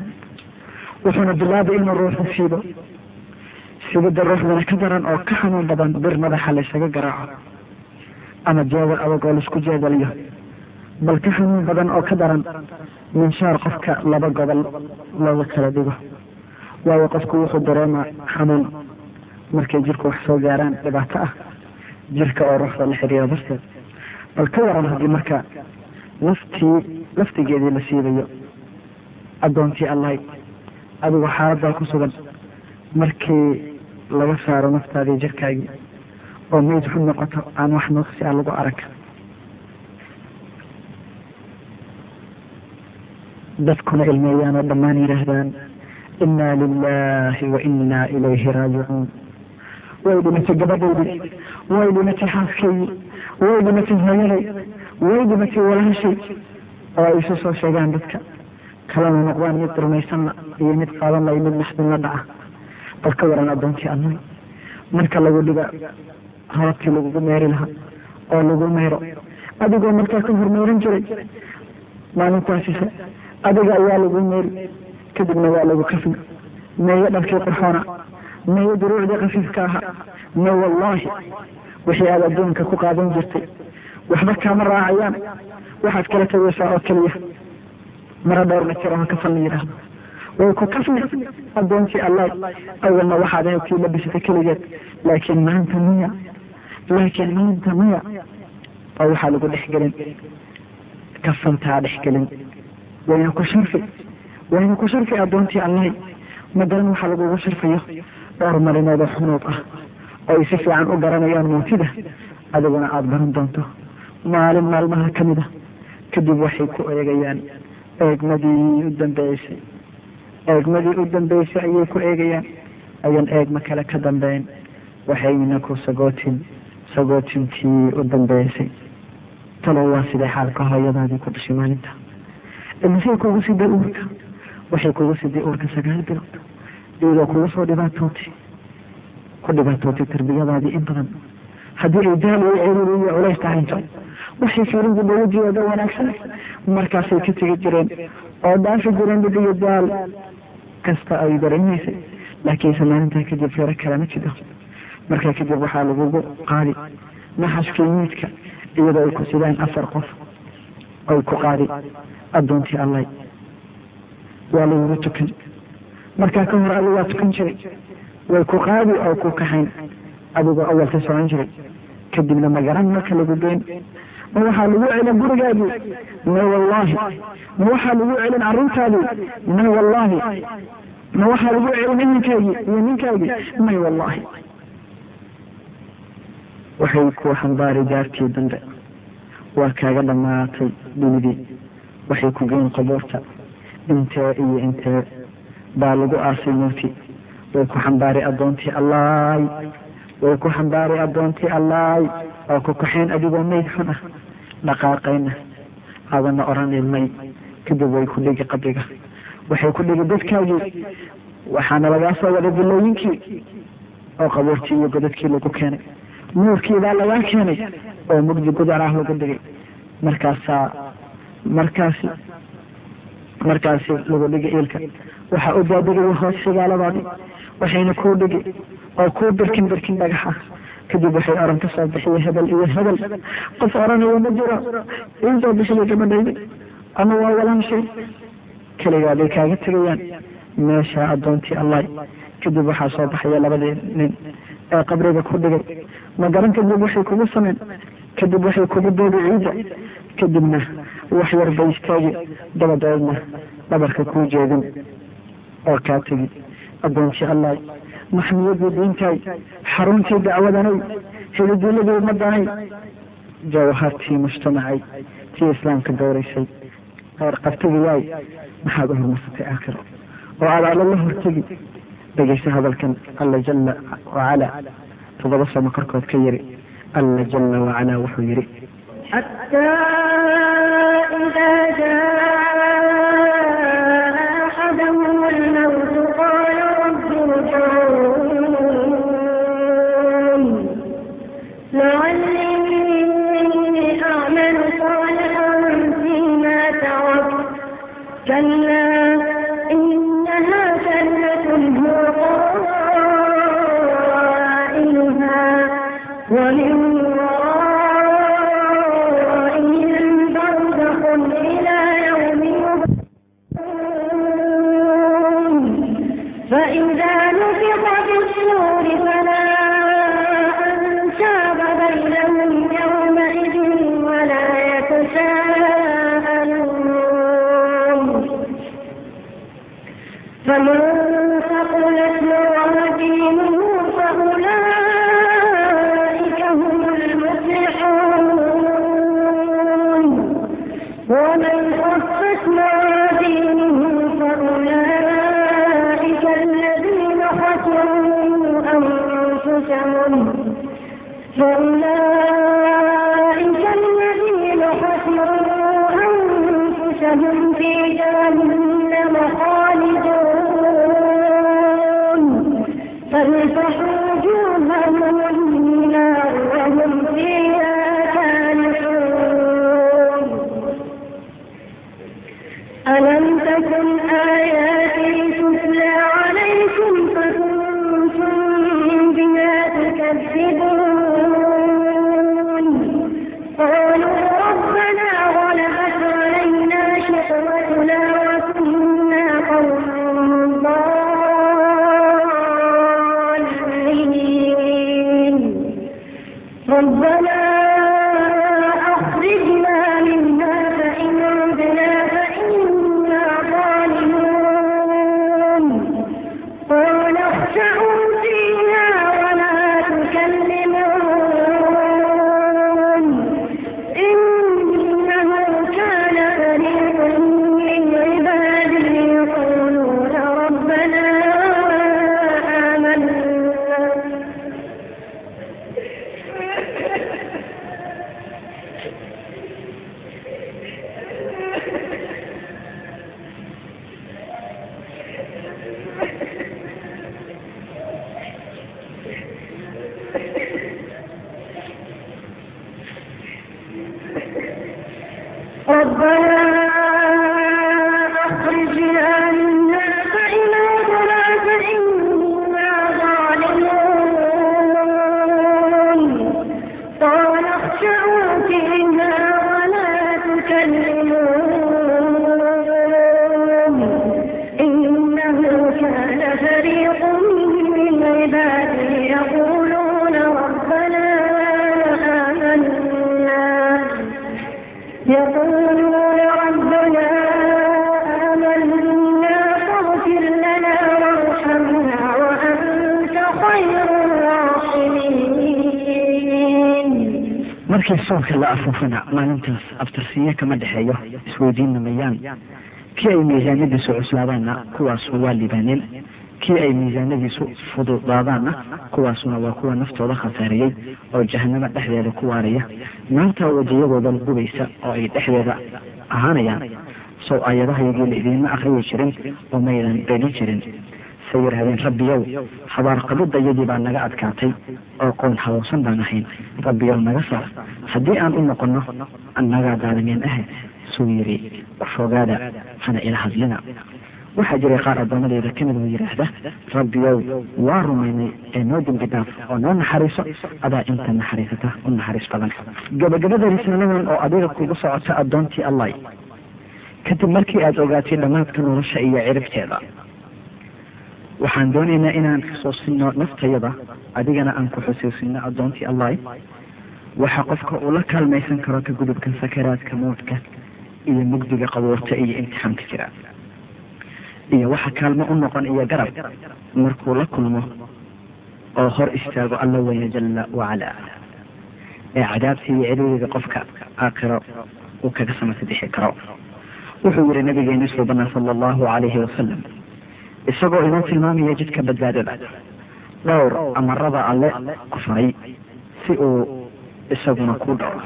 wuxuuna bilaabay inuu ruuxu siibo sibidda ruuxdana ka daran oo ka xanuun badan bir madaxa laysaga garaaco ama jeedal adag oo la isku jeedaliyo bal ka xanuun badan oo ka daran minshaar qofka laba gobol looga kala dhigo waayo qofku wuxuu dareemaa xanuun markay jirku wax soo gaaraan dhibaato ah jirka oo ruuxda la xiriiro darteed bal ka waran haddii marka laftii laftigeedii la siibayo addoontii allahy adigu xaaladdaa ku sugan markii laga saaro naftaadii jirkaagii oo mayd xun noqoto aan wax nuuqsi ah lagu arag. Dadkuna ilmeeyaan oo dhammaan yidhaahdaan inaa lilaahi wa inaa ilayhi raajicuun. Way dhimatay gabadhaydii way dhimatay xaaskaydii way dhimatay hooyaday way dhimatay walaashay oo ay isu soo sheegaan dadka kalena noqdaan mid rumaysanla iyo mid qaadanla iyo mid naxdinla dhaca ka waran addoontii annay marka lagu dhiga hababkii lagugu meeri lahaa oo lagu meero adigoo markaa ka hormeeran jiray maalintaasise adiga ayaa lagu meeri kadibna waa lagu kafni meeyo dharkii qurxoona meeyo duruucdii khafiifka ahaa me wallaahi wixii aad adduunka ku qaadan jirtay waxba kaama raacayaan waxaad kala tegaysaa oo keliya. Mara dhowr mitir oo kafan la yidhaahdo. Way ku kafni addoontii allah awalna waxaad ahayd tii labisata keligeed. Laakiin maanta miya laakiin maanta miya oo waxaa lagu dhex gelin. Kafantaa dhex gelin. Wayna ku sharfi wayna ku sharfi addoontii allahi madalan waxaa lagugu sharfayo dhowr malinoodoo xunuub ah oo ay si fiican u garanayaan mawtida adiguna aada baran doonto maalin maalmaha ka mid a kadib waxay ku eegayaan eegmadii u dambeysay. Eegmadii u dambeysay ayay ku eegayaan. Ayaan eegma kale ka dambeyn waxayna ku sagootin sagootintii u dambeysay. Talow waa sidee xaalka hooyadaadii ku dhashay maalinta? Imasay kugu siday uurka? Waxay kugu siday uurka sagaal bilood? Iyadoo kugu soo dhibaatootay ku dhibaatootay tarbiyadaadii in badan. Haddii ay daal iyo ciriiri iyo culays tahaynto waxay fiirigu dawladiyooda wanaagsan markaasay ka tegi jireen oo dhaafi jireen dhib iyo daal kasta ay dareemaysay laakiinse maalintaa kadib firo kale ma jiro markaa kadib waxaa lagugu qaadi naxashkii miidka iyadoo ay ku sidaan afar qof ay ku qaadi addoontii allay waa lagugu tukan markaa ka hor adigu waa tukan jiray way ku qaadi oo ku kaxayn adigoo awalka socon jiray kadibna magaran marka lagu geyn ma waxaa lagu celin gurigaadii ma wallaahi. Ma waxaa lagu celin carruurtaadii ma wallaahi. Ma waxaa lagu celin ininkaagii iyo ninkaagii? May wallaahi. Waxay ku xambaari daartii dambe. Waa kaaga dhammaatay dunidii waxay ku geen qabuurta intee iyo intee baa lagu aasay mowti way ku xambaari addoontii allaay way ku xambaari addoontii allaay oo ku kaxayn adigoo mayd xun ah dhaqaaqayna adana odhanin may kadib way ku dhigi qabriga waxay ku dhigi dadkaagii waxaana lagaa soo wada bilooyinkii oo qabuurtii iyo godadkii lagu keenay. Nuurkii baa lagaa keenay oo mugdi gudar ah lagu dhigay. Markaasaa markaasi markaasi lagu dhigi iilka waxaa u daadegaya hoos sagaaladaadii waxayna kuu dhigi oo kuu birkin birkin dhagax ah kadib waxay oran ka soo bixiya hebel iyo hebel qof oranayo ma jiro ii soo bixiya gabadhayda ama waa walaamshay keligaaday kaaga tegayaan meesha addoontii allah kadib waxaa soo baxaya labadii nin ee qabriga ku dhigay. Ma garan kadib waxay kugu sameyn kadib waxay kugu doogi ciidda kadibna wax yar bay istaagi dabadeedna dhabarka kuu jeedin oo kaa tegi addoontii allah maxmiyadii diintaay xaruntii dacwadanay helidiiladii ummadanay jawhartii mujtamacay tii islaamka dowraysay heer qabtagiyaay maxaad u hormarsatay aakhiro oo aad alla la hortegi dhegaysa hadalkan alla jala wacala toddoba sano korkood ka yiri alla jala wacala wuxuu yidhi soonka la afuufana maalintaas abtirsiinyo kama dhexeeyo isweydiinna mayaan kii ay miisaanadiisu cuslaadaanna kuwaasu waa libaaneen kii ay miisaanadiisu fududaadaanna kuwaasuna waa kuwa naftooda khasaariyey oo jahanamo dhexdeeda ku waaraya naarta wejiyadooda gubaysa oo ay dhexdeeda ahaanayaan sow aayadahayagii la idiinma akriyi jirin oo maydan beni jirin say yidhaahdeen rabbiyow habaarqabidayadii baa naga adkaatay oo qoon hawowsan baan ahayn rabbiyow naga saar haddii aan u noqonno annagaa daalimiin ah suu yidhi fogaada hana ila hadlina. Waxaa jiray qaar addoommadeyda ka mid oo yidhaahda rabbiyow waa rumaynay ee noo dembi dhaaf oo noo naxariiso adaa inta naxariisata u naxariis badan. Gabagabada risaaladan oo adiga kugu socota addoontii allah kadib markii aada ogaatay dhammaadka nolosha iyo ciribteeda waxaan doonaynaa inaan xusuusino naftayada adigana aan ku xusuusino addoontii allah waxa qofka uu la kaalmaysan karo ka gudubka sakaraadka mawdka iyo mugdiga qabuurta iyo imtixaanka jira. Iyo waxa kaalmo u noqon iyo garab markuu la kulmo oo hor istaago alla weyne jalla wacalaa ee cadaabta iyo ciriiriga qofka aakhiro uu kaga samata bixi karo. Wuxuu yihi nabigeeni suubana sala allahu calayhi wasalam isagoo inoo tilmaamaya jidka badbaadada dhowr amarada alle ku faray si uu isaguna ku dhaco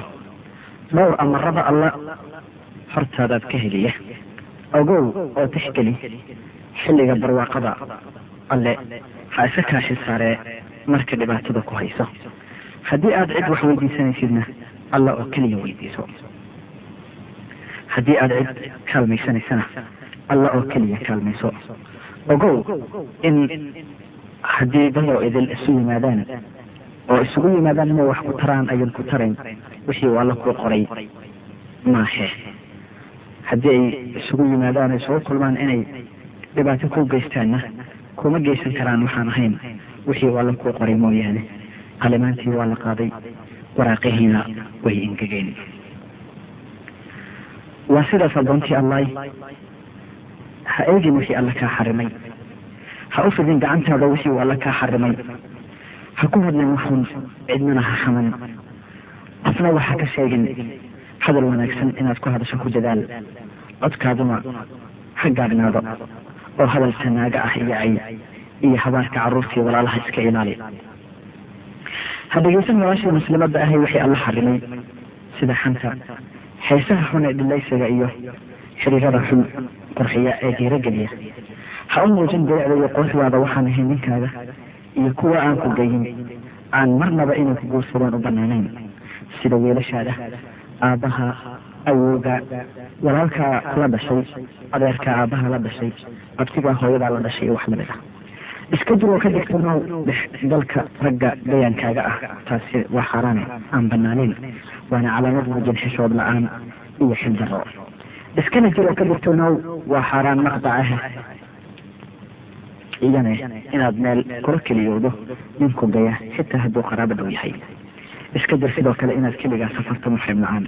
dhowr amarada alle hortaadaad ka heliya. Ogow oo tixgeli. Xilliga barwaaqada. Alle ha iska kaashi saaree marka dhibaatada ku hayso. Haddii aada cid wax weydiisanaysidna alla oo keliya weydiiso. Haddii aada cid kaalmaysanaysana alla oo keliya kaalmayso. Ogow in haddii dadoo idil isu yimaadaan oo isugu yimaadaan inay wax ku taraan ayan ku tarayn. Wixii uu alla kuu qoray. Maahe haddii ay isugu yimaadaan isugu kulmaan inay dhibaato ku geystaanna kuma geysan karaan waxaan ahayn. Wixii uu alla kuu qoray mooyaane. Qalimaantii waa la qaaday. Waraaqihiina way ingegeen waa sidaas addoontii allah ha eegin wixii alla kaa xarimay. Ha u fidin gacantaada wixii alla kaa xarimay ha ku hadlin waxun cidnana ha xaman qofna waxa ka sheegin hadal wanaagsan inaad ku hadasho ku dadaal codkaaduna ha gaagnaado oo hadal tanaaga ah iyo cay iyo habaarka carruurtii walaalaha iska ilaali ha dhegaysan walaashii muslimadda ahay wixii alla xarimay sida xanta heesaha xun ee dhilaysiga iyo xiriirada xun qurxiya ee dhiirogeliya ha u muujin bilicda iyo quruxdaada waxaan ahay ninkaaga iyo kuwa aan ku geyin aan marnaba inay ku guursadeen u banaanayn sida wiilashaada aabbaha awowga walaalkaa la dhashay adeerka aabbaha la dhashay abtigaa hooyadaa la dhashay iyo wax la mid ah. Iska jir oo ka dhigta now dalka ragga gayaankaaga ah taasi waa xaaraane aan banaanayn waana calaamad muujin xishood la'aan iyo xildaro iskana jir oo ka dhigta now waa xaaraan maqdac ah iyane inaad meel kula keliyoodo ninku gaya xitaa hadduu qaraabo dhow yahay iska jir sidoo kale inaad keligaa safarto muxrim la'aan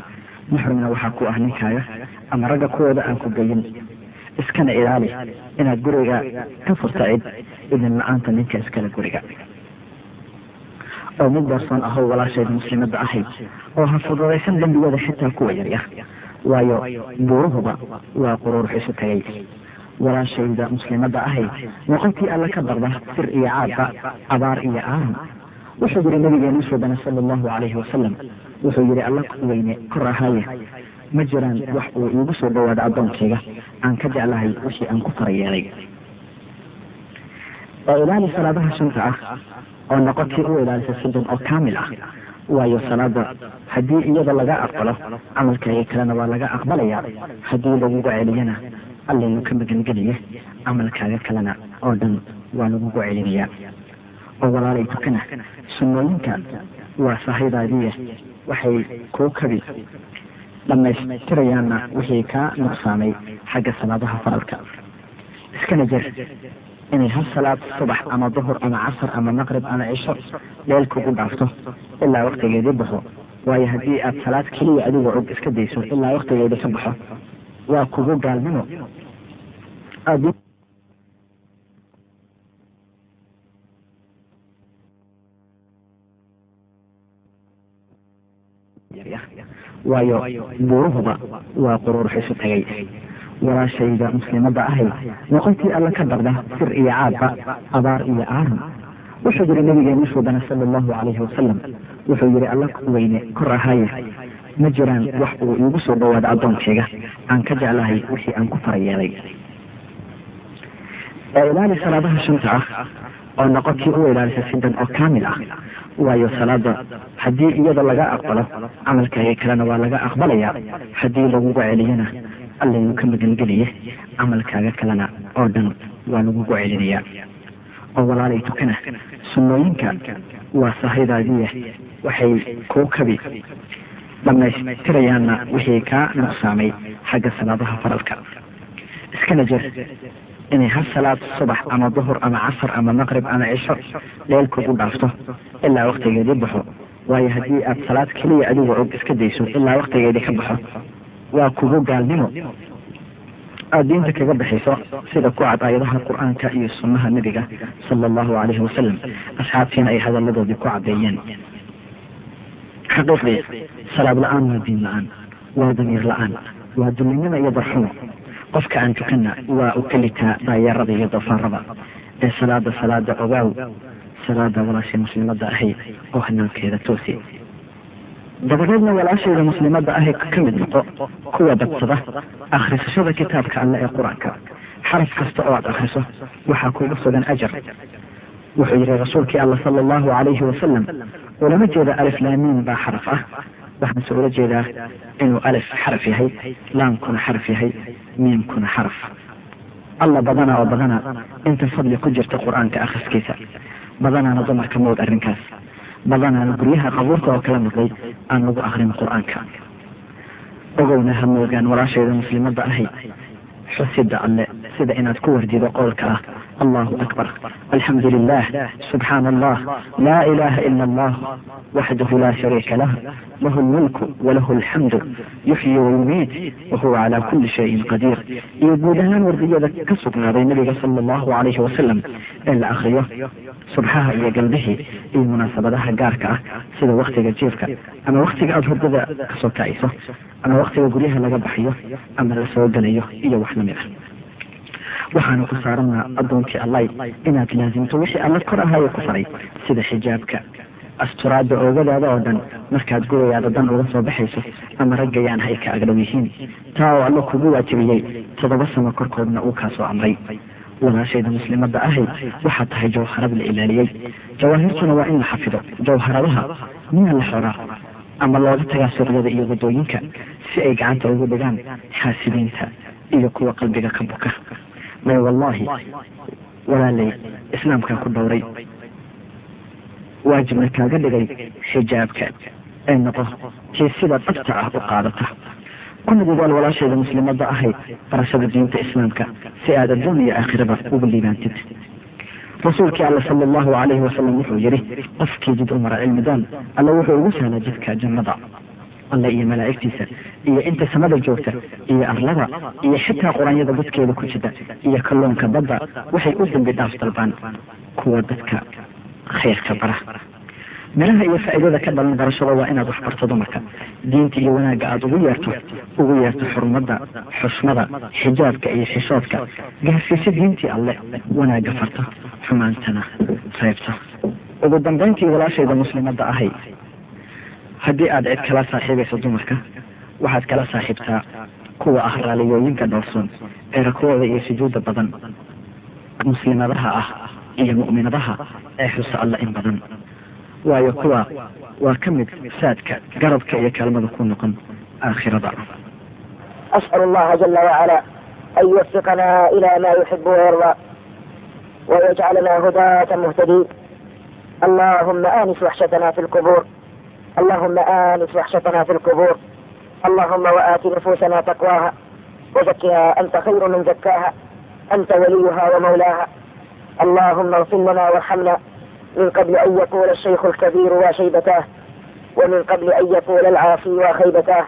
muxrimna waxaa ku ah ninkaaga ama ragga kuwooda aan ku geyin iskana ilaali inaad guriga ka furta cid idin la'aanta ninka iskale guriga oo mid doorsoon ahow walaashayda muslimadda ahayd oo ha fududaysan dembigooda xitaa kuwa yaryar waayo buuruhuba waa quruurux isu tagay walaashayda muslimadda ahayd. Noqonkii alla ka baqda sir iyo caadba abaar iyo aaran wuxuu yihi nabigeenu suubana sala allahu calayhi wasalam wuxuu yihi alla weyne kor ahaaye ma jiraan wax uu iigu soo dhawaado addoonkayga aan ka jeclahay wixii aan ku fara yeelay. Oo ilaali salaadaha shanta ah oo noqotii u ilaalisa sidon oo kaamil ah. Waayo salaada haddii iyada laga aqbalo camalkaaga kalena waa laga aqbalayaa haddii lagugu celiyana allaynu ka magangeliye camalkaaga kalena oo dhan waa lagugu celinayaa oo walaalay tukana sunnooyinka waa sahaydaadiya waxay kuu kabi dhammaystirayaanna wixii kaa nuqsaamay xagga salaadaha faralka iskana jir inay hal salaad subax ama duhur ama casar ama maqrib ama cisho leel kugu dhaafto ilaa waktigeedii baxo waayo haddii aad salaad keliya adigoo og iska dayso ilaa waktigeeda ka baxo waa kugu gaalnimo. Waayo buuruhuba waa quruurux isu tagay. Walaashayda muslimadda ahay noqontii alla ka darda sir iyo caadba abaar iyo aaran. Wuxuu yihi nabigeenu suubana sala allahu calayhi wasalam wuxuu yihi alla ku weyne kor ahaaye ma jiraan wax uu iigu soo dhawaado addoonkayga aan ka jeclahay wixii aan ku fara yeelay. Ee ilaali salaadaha shanta ah oo noqon kii u ilaalisa sidan oo kaamil ah waayo salaada haddii iyada laga aqbalo camalkaaga kalena waa laga aqbalayaa haddii lagugu celiyana allayuu ka magangeliye camalkaaga kalena oo dhan waa lagugu celinayaa. Oo walaalay tukana sunnooyinka waa sahaydaadiya waxay kuu kabi dhammaystirayaanna wixii kaa nuqsaamay xagga salaadaha faralka. Iskana jir inay hal salaad subax ama duhur ama casar ama maqrib ama cisho leel kugu dhaafto ilaa waktigeedii baxo waayo haddii aad salaad keliya adigoo og iska dayso ilaa waktigeedii ka baxo waa kugu gaalnimo. Aada diinta kaga baxayso sida ku cad aayadaha qur'aanka iyo sunnaha nebiga sala allahu calayhi wasalam asxaabtiina ay hadalladoodii ku caddeeyeen. Xaqiiqdii salaad la'aan waa diin la'aan waa damiir la'aan waa dullinimo iyo darxumo qofka aan tukanna waa u kelitaa daayarada iyo doofaarada ee salaada salaada ogaaw salaada walaashay muslimadda ahay oo hanaankeeda toosi. Dabadeedna walaashayda muslimadda ahay ka mid noqo kuwa badsada akhrisashada kitaabka alle ee qur'aanka. Xaraf kasta oo aad akhriso waxaa kuugu sugan ajar. Wuxuu yihi rasuulkii alla sala allahu calayhi wasalam ulama jeeda alif laamiin baa xaraf ah waxaanse ula jeedaa inuu alif xaraf yahay laamkuna xaraf yahay miimkuna xaraf alla badana oo badana inta fadli ku jirta qur'aanka akhriskiisa badanaana dumarka mood arrinkaas badanaana guryaha qabuurta oo kala noqday aan lagu akrin qur'aanka ogowna ha moogaan walaashayda muslimadda ahay xusida alle sida inaad ku wardido qowlka ah lilah subxaana allah laa ilaha ila allah waxdahu laa shariika lah lahu lmulku walahu alxamdu yuxyi wayumiit wahuwa calaa kuli shayin qadiir iyo guud ahaan wardiyada ka sugnaaday nabiga sala allahu calayhi wasalam ee la akriyo subxaha iyo galbihii iyo munaasabadaha gaarka ah. Sida waktiga jiifka. Ama waktiga aada hurdada ka soo kacayso ama waktiga guryaha laga baxayo ama la soo gelayo iyo wax la mid ah waxaanu ku saarannaa addoonkii allay inaad laasimto wixii alla kor ahaayo ku faray sida xijaabka asturaadda oogadaada oo dhan markaad gurigaada dan uga soo baxayso ama raggayaan hay ka agdhow yihiin taa oo alla kugu waajibiyey toddoba sano korkoodna uu kaasoo amray. Walaashayda muslimadda ahay waxaa tahay jawharad la ilaaliyey. Jawaahirtuna waa in la xafido jawharadaha mina la xoraa ama looga tagaa suuqyada iyo waddooyinka si ay gacanta ugu dhigaan xaasidiinta iyo kuwa qalbiga ka buka may wallaahi walaalay islaamkaa ku dhowray. Waajibna kaaga dhigay xijaabka ay noqo kii sida dhabta ah u qaadata. Kuna dadaal walaashayda muslimadda ahay barashada diinta islaamka si aad adduun iyo aakhiraba ugu liibaantid. Rasuulkii alle sala allahu calayhi wasalam wuxuu yidhi qofkii jid u mara cilmi doon alle wuxuu ugu sahlaa jidka jannada alle iyo malaa'igtiisa iyo inta samada joogta iyo arlada iyo xitaa qur'aanyada dadkeeda ku jida iyo kalluunka badda waxay u dambi dhaaf dalbaan kuwa dadka khayrka bara. Miraha iyo faa'iidada ka dhalan barashada waa inaad wax barto dumarka. Diinta iyo wanaagga aada ugu yeerto ugu yeerto xurmadda xushmada xijaabka iyo xishoodka. Gaarsiisa diintii alle wanaagga farta xumaantana reebta. Ugu dambayntii walaashayda muslimadda ahay haddii aad cid kala saaxiibayso dumarka waxaad kala saaxiibtaa kuwa ah raaliyooyinka dhoorsoon ee rakooda iyo sujuudda badan muslimadaha ah iyo mu'minadaha ee xusa alla in badan. Waayo kuwa waa ka mid saadka garabka iyo kaalmada ku noqon aakhirada. Asأl اllaha jala wacalaa an yuwfiqanaa ilaa ma yuxibu wayarda wayajcalanaa hudaata muhtadiin allahuma anis waxshatanaa fi lqubuur اللهم آنس وحشتنا في القبور اللهم وآت نفوسنا تقواها وزكها أنت خير من زكاها أنت وليها ومولاها اللهم اغفر لنا وارحمنا من قبل أن يقول الشيخ الكبير وشيبتاه ومن قبل أن يقول العاصي وخيبتاه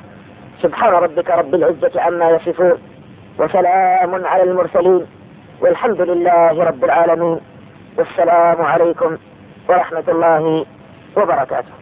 سبحان ربك رب العزة عما يصفون وسلام على المرسلين والحمد لله رب العالمين والسلام عليكم ورحمة الله وبركاته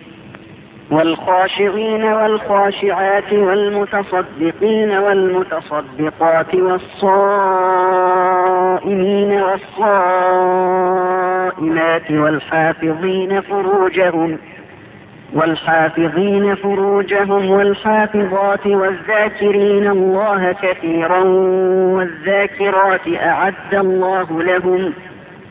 والخاشعين والخاشعات والمتصدقين والمتصدقات والصائمين والصائمات والحافظين فروجهم والحافظين فروجهم والحافظات والذاكرين الله كثيرا والذاكرات أعد الله لهم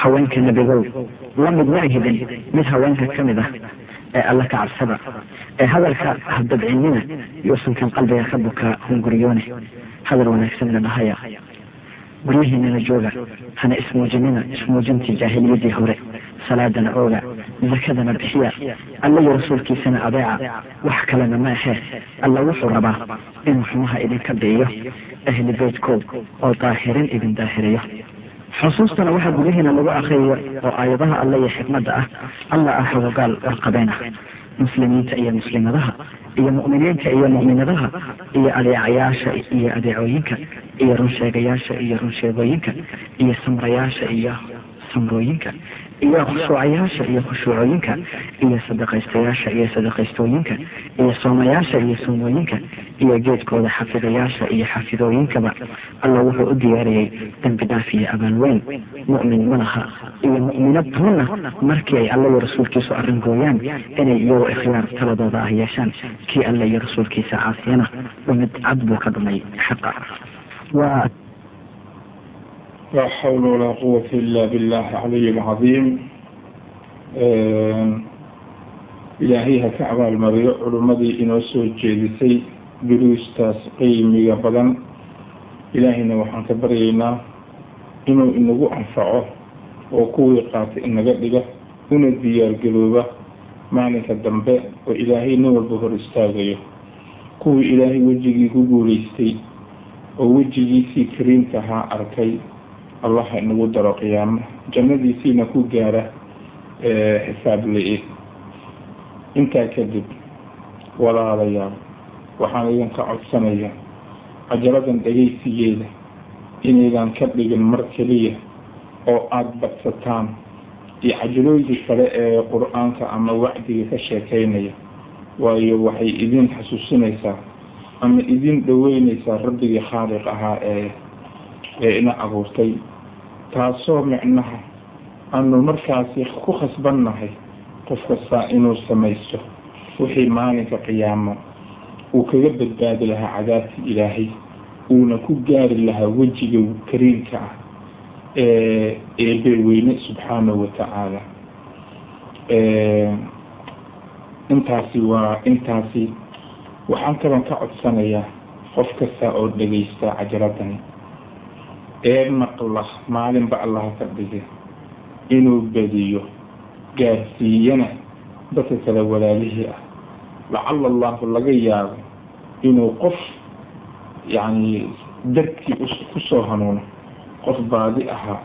haweenka nebigow la mid mid haweenka ka mid ah ee alla ka cabsada. Ee hadalka habdabcinina yuusankan qalbiga ka bukaa hunguriyoone hadal wanaagsanna dhahaya. Guryihiinana jooga hana ismuujinina ismuujintii jaahiliyadii hore salaadana ooga zakadana bixiya alla rasuulkiisana adeeca wax kalena ma ahee. Alla wuxuu rabaa inuu xumaha idinka bi'iyo ahli beytkood oo daahirin idin daahiriyo xusuustana waxaa gudahiina lagu akriyayo oo aayadaha alle iyo xikmadda ah alla ah xogogaal warqabeen ah. Muslimiinta iyo muslimadaha iyo mu'miniinta iyo mu'minadaha iyo adeecayaasha iyo adeecooyinka iyo runsheegayaasha iyo runsheegooyinka iyo samrayaasha iyo samrooyinka iyo khushuucayaasha iyo khushuucooyinka iyo sadaqaystayaasha iyo sadaqaystooyinka iyo soomayaasha iyo soomooyinka iyo geedkooda xafidayaasha iyo xafidooyinkaba alla wuxuu u diyaariyey dembi dhaaf iyo abaalweyn mu'min malaha iyo mu'minad runna markii ay alla iyo rasuulkiisu arringooyaan inay iyagu ikhyaar taladooda ah yeeshaan kii alla iyo rasuulkiisa caasiyana dhumid cad buu ka dhumay xaqa لا حول ولا قوة إلا بالله العلي العظيم. إلهي هكعبا المريع علمدي إنو سوى جيدسي دروستاس قيمي بدن. ilaahayna waxaan ka baryaynaa inuu inagu anfaco oo kuwii qaatay inaga dhiga una diyaargalooba maalinka dambe oo ilaahay nin walba hor istaagayo kuwii ilaahay wejigii ku guulaystay oo wejigiisii kariimtahaa arkay allah inagu daro qiyaamo jannadiisiina ku gaara xisaab la-i intaa kadib walaalayaal waxaan idinka codsanaya cajaladan dhegaysigeeda inaydan ka dhigin mar keliya oo aada badsataan iyo cajalooyinkii kale ee qur'aanka ama wacdiga ka sheekaynaya. Waayo waxay idin xasuusinaysaa ama idin dhaweynaysaa rabbigii khaaliq ahaa ee ee ina abuurtay taasoo micnaha aanu markaasi ku khasbannahay qof kastaa inuu samaysto wixii maalinka qiyaamo uu kaga badbaadi lahaa cadaabta ilaahay uuna ku gaari lahaa wejiga kariimka ah ee eebeweyne subxaanahu watacaala intaasi waa intaasi waxaan kalan ka codsanayaa qof kasta oo dhegaysta cajaladani ee maqla maalinba allaha ka dhige inuu badiyo gaarsiiyana dadka kale walaalihii ah. Lacala allahu laga yaabo inuu qof yacni darkii ku soo hanuuno qof baadi ahaa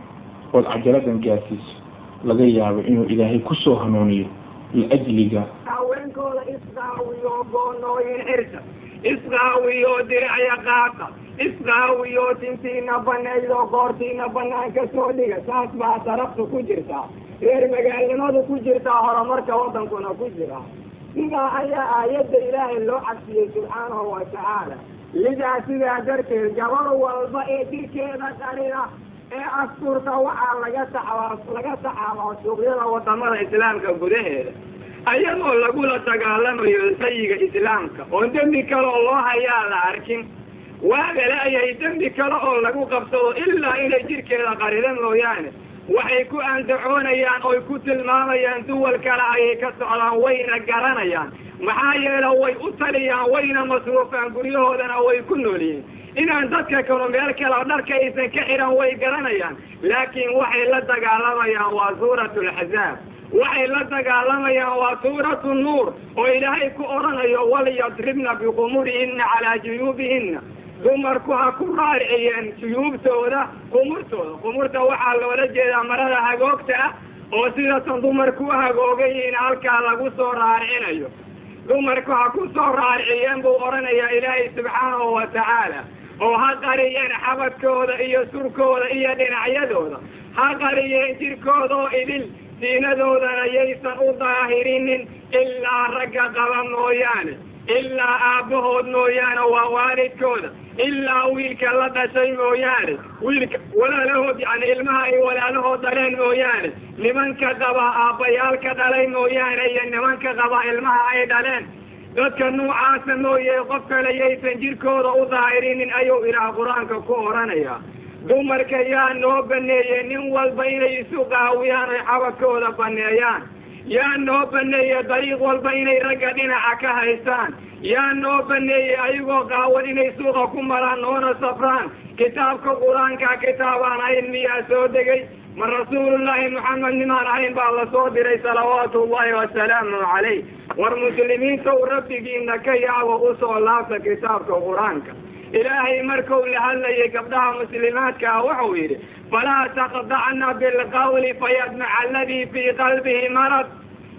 ood cajaladan gaarsiiso laga yaabo inuu ilaahay ku soo hanuuniyo liajliga haweenkooda isqaawiyo goonooyin xirta isqaawiyo diracya qaata isqaawiyo tintiina banayd oo goortiina banaanka soo dhiga saas baa saraftu ku jirtaa reer magaalnimadu ku jirtaa horumarka wadankuna ku jira sidaa ayaa aayadda ilaahay loo cabsiyey subxaanahu wa tacaala lidaa sidaa darteed gabar walba ee jirkeeda qarida ee asturta waxaa laga taxaa laga taxaabaa suuqyada waddamada islaamka gudaheeda ayadoo lagula dagaalamayo sayiga islaamka oon dembi kale oo loo hayaa la arkin waaga leeyahay dembi kale oo lagu qabsado ilaa inay jirkeeda qarida mooyaane waxay ku andacoonayaan oy ku tilmaamayaan duwal kale ayay ka socdaan wayna garanayaan. Maxaa yeele way u taliyaan wayna masruufaan guryahoodana way ku noolyihiin. Inaan dadka kalo meel kale dharka aysan ka xihan way garanayaan. Laakiin waxay la dagaalamayaan waa suuratu laxzaab waxay la dagaalamayaan waa suuratu nuur. Oo ilaahay ku odhanayo walyadribna biqumurihina calaa juyuubihina dumarku ha ku raariciyeen juyuubtooda qumurtooda. Qumurta waxaa loola jeedaa marada hagoogta ah oo sidatan dumarku u hagoogayihiin halkaa lagu soo raaricinayo dumarku ha ku soo raariciyeen buu odhanayaa ilaahay subxaanahu wa tacaala oo ha qariyeen xabadkooda iyo surkooda iyo dhinacyadooda. Ha qariyeen jirkooda oo idil diinadoodana yaysan u daahirinin ilaa ragga qaba mooyaane ilaa aabbahood mooyaane waa waalidkooda ilaa wiilka la dhashay mooyaane wiilka walaalahood yani ilmaha ay walaalahood dhaleen mooyaane nimanka qaba aabbayaalka dhalay mooyaane iyo nimanka qaba ilmaha ay dhaleen dadka nuucaasa mooye qof kale yaysan jirkooda u daahirinin ayuu ilaah qur'aanka ku odhanayaa dumarka yaa noo baneeyey nin walba inay isu qaawiyaan oy xabadkooda baneeyaan yaa noo baneeyey dariiq walba inay ragga dhinaca ka haystaan yaa noo baneeyey ayagoo qaawan inay suuqa ku maraan noona safraan kitaabka qur'aanka kitaabaan ahayn miyaa soo degay ma rasuulullaahi moxamed nimaan ahayn baa la soo diray salawaatu ullahi wasalaamu calayh war muslimiinta u rabbigiina ka yaabo u soo laabta kitaabka qur'aanka ilaahay markuu la hadlayay gabdhaha muslimaadka ah wuxuu yidhi falaa taqdacna bilqawli fayadmaca aladii fii qalbihi marad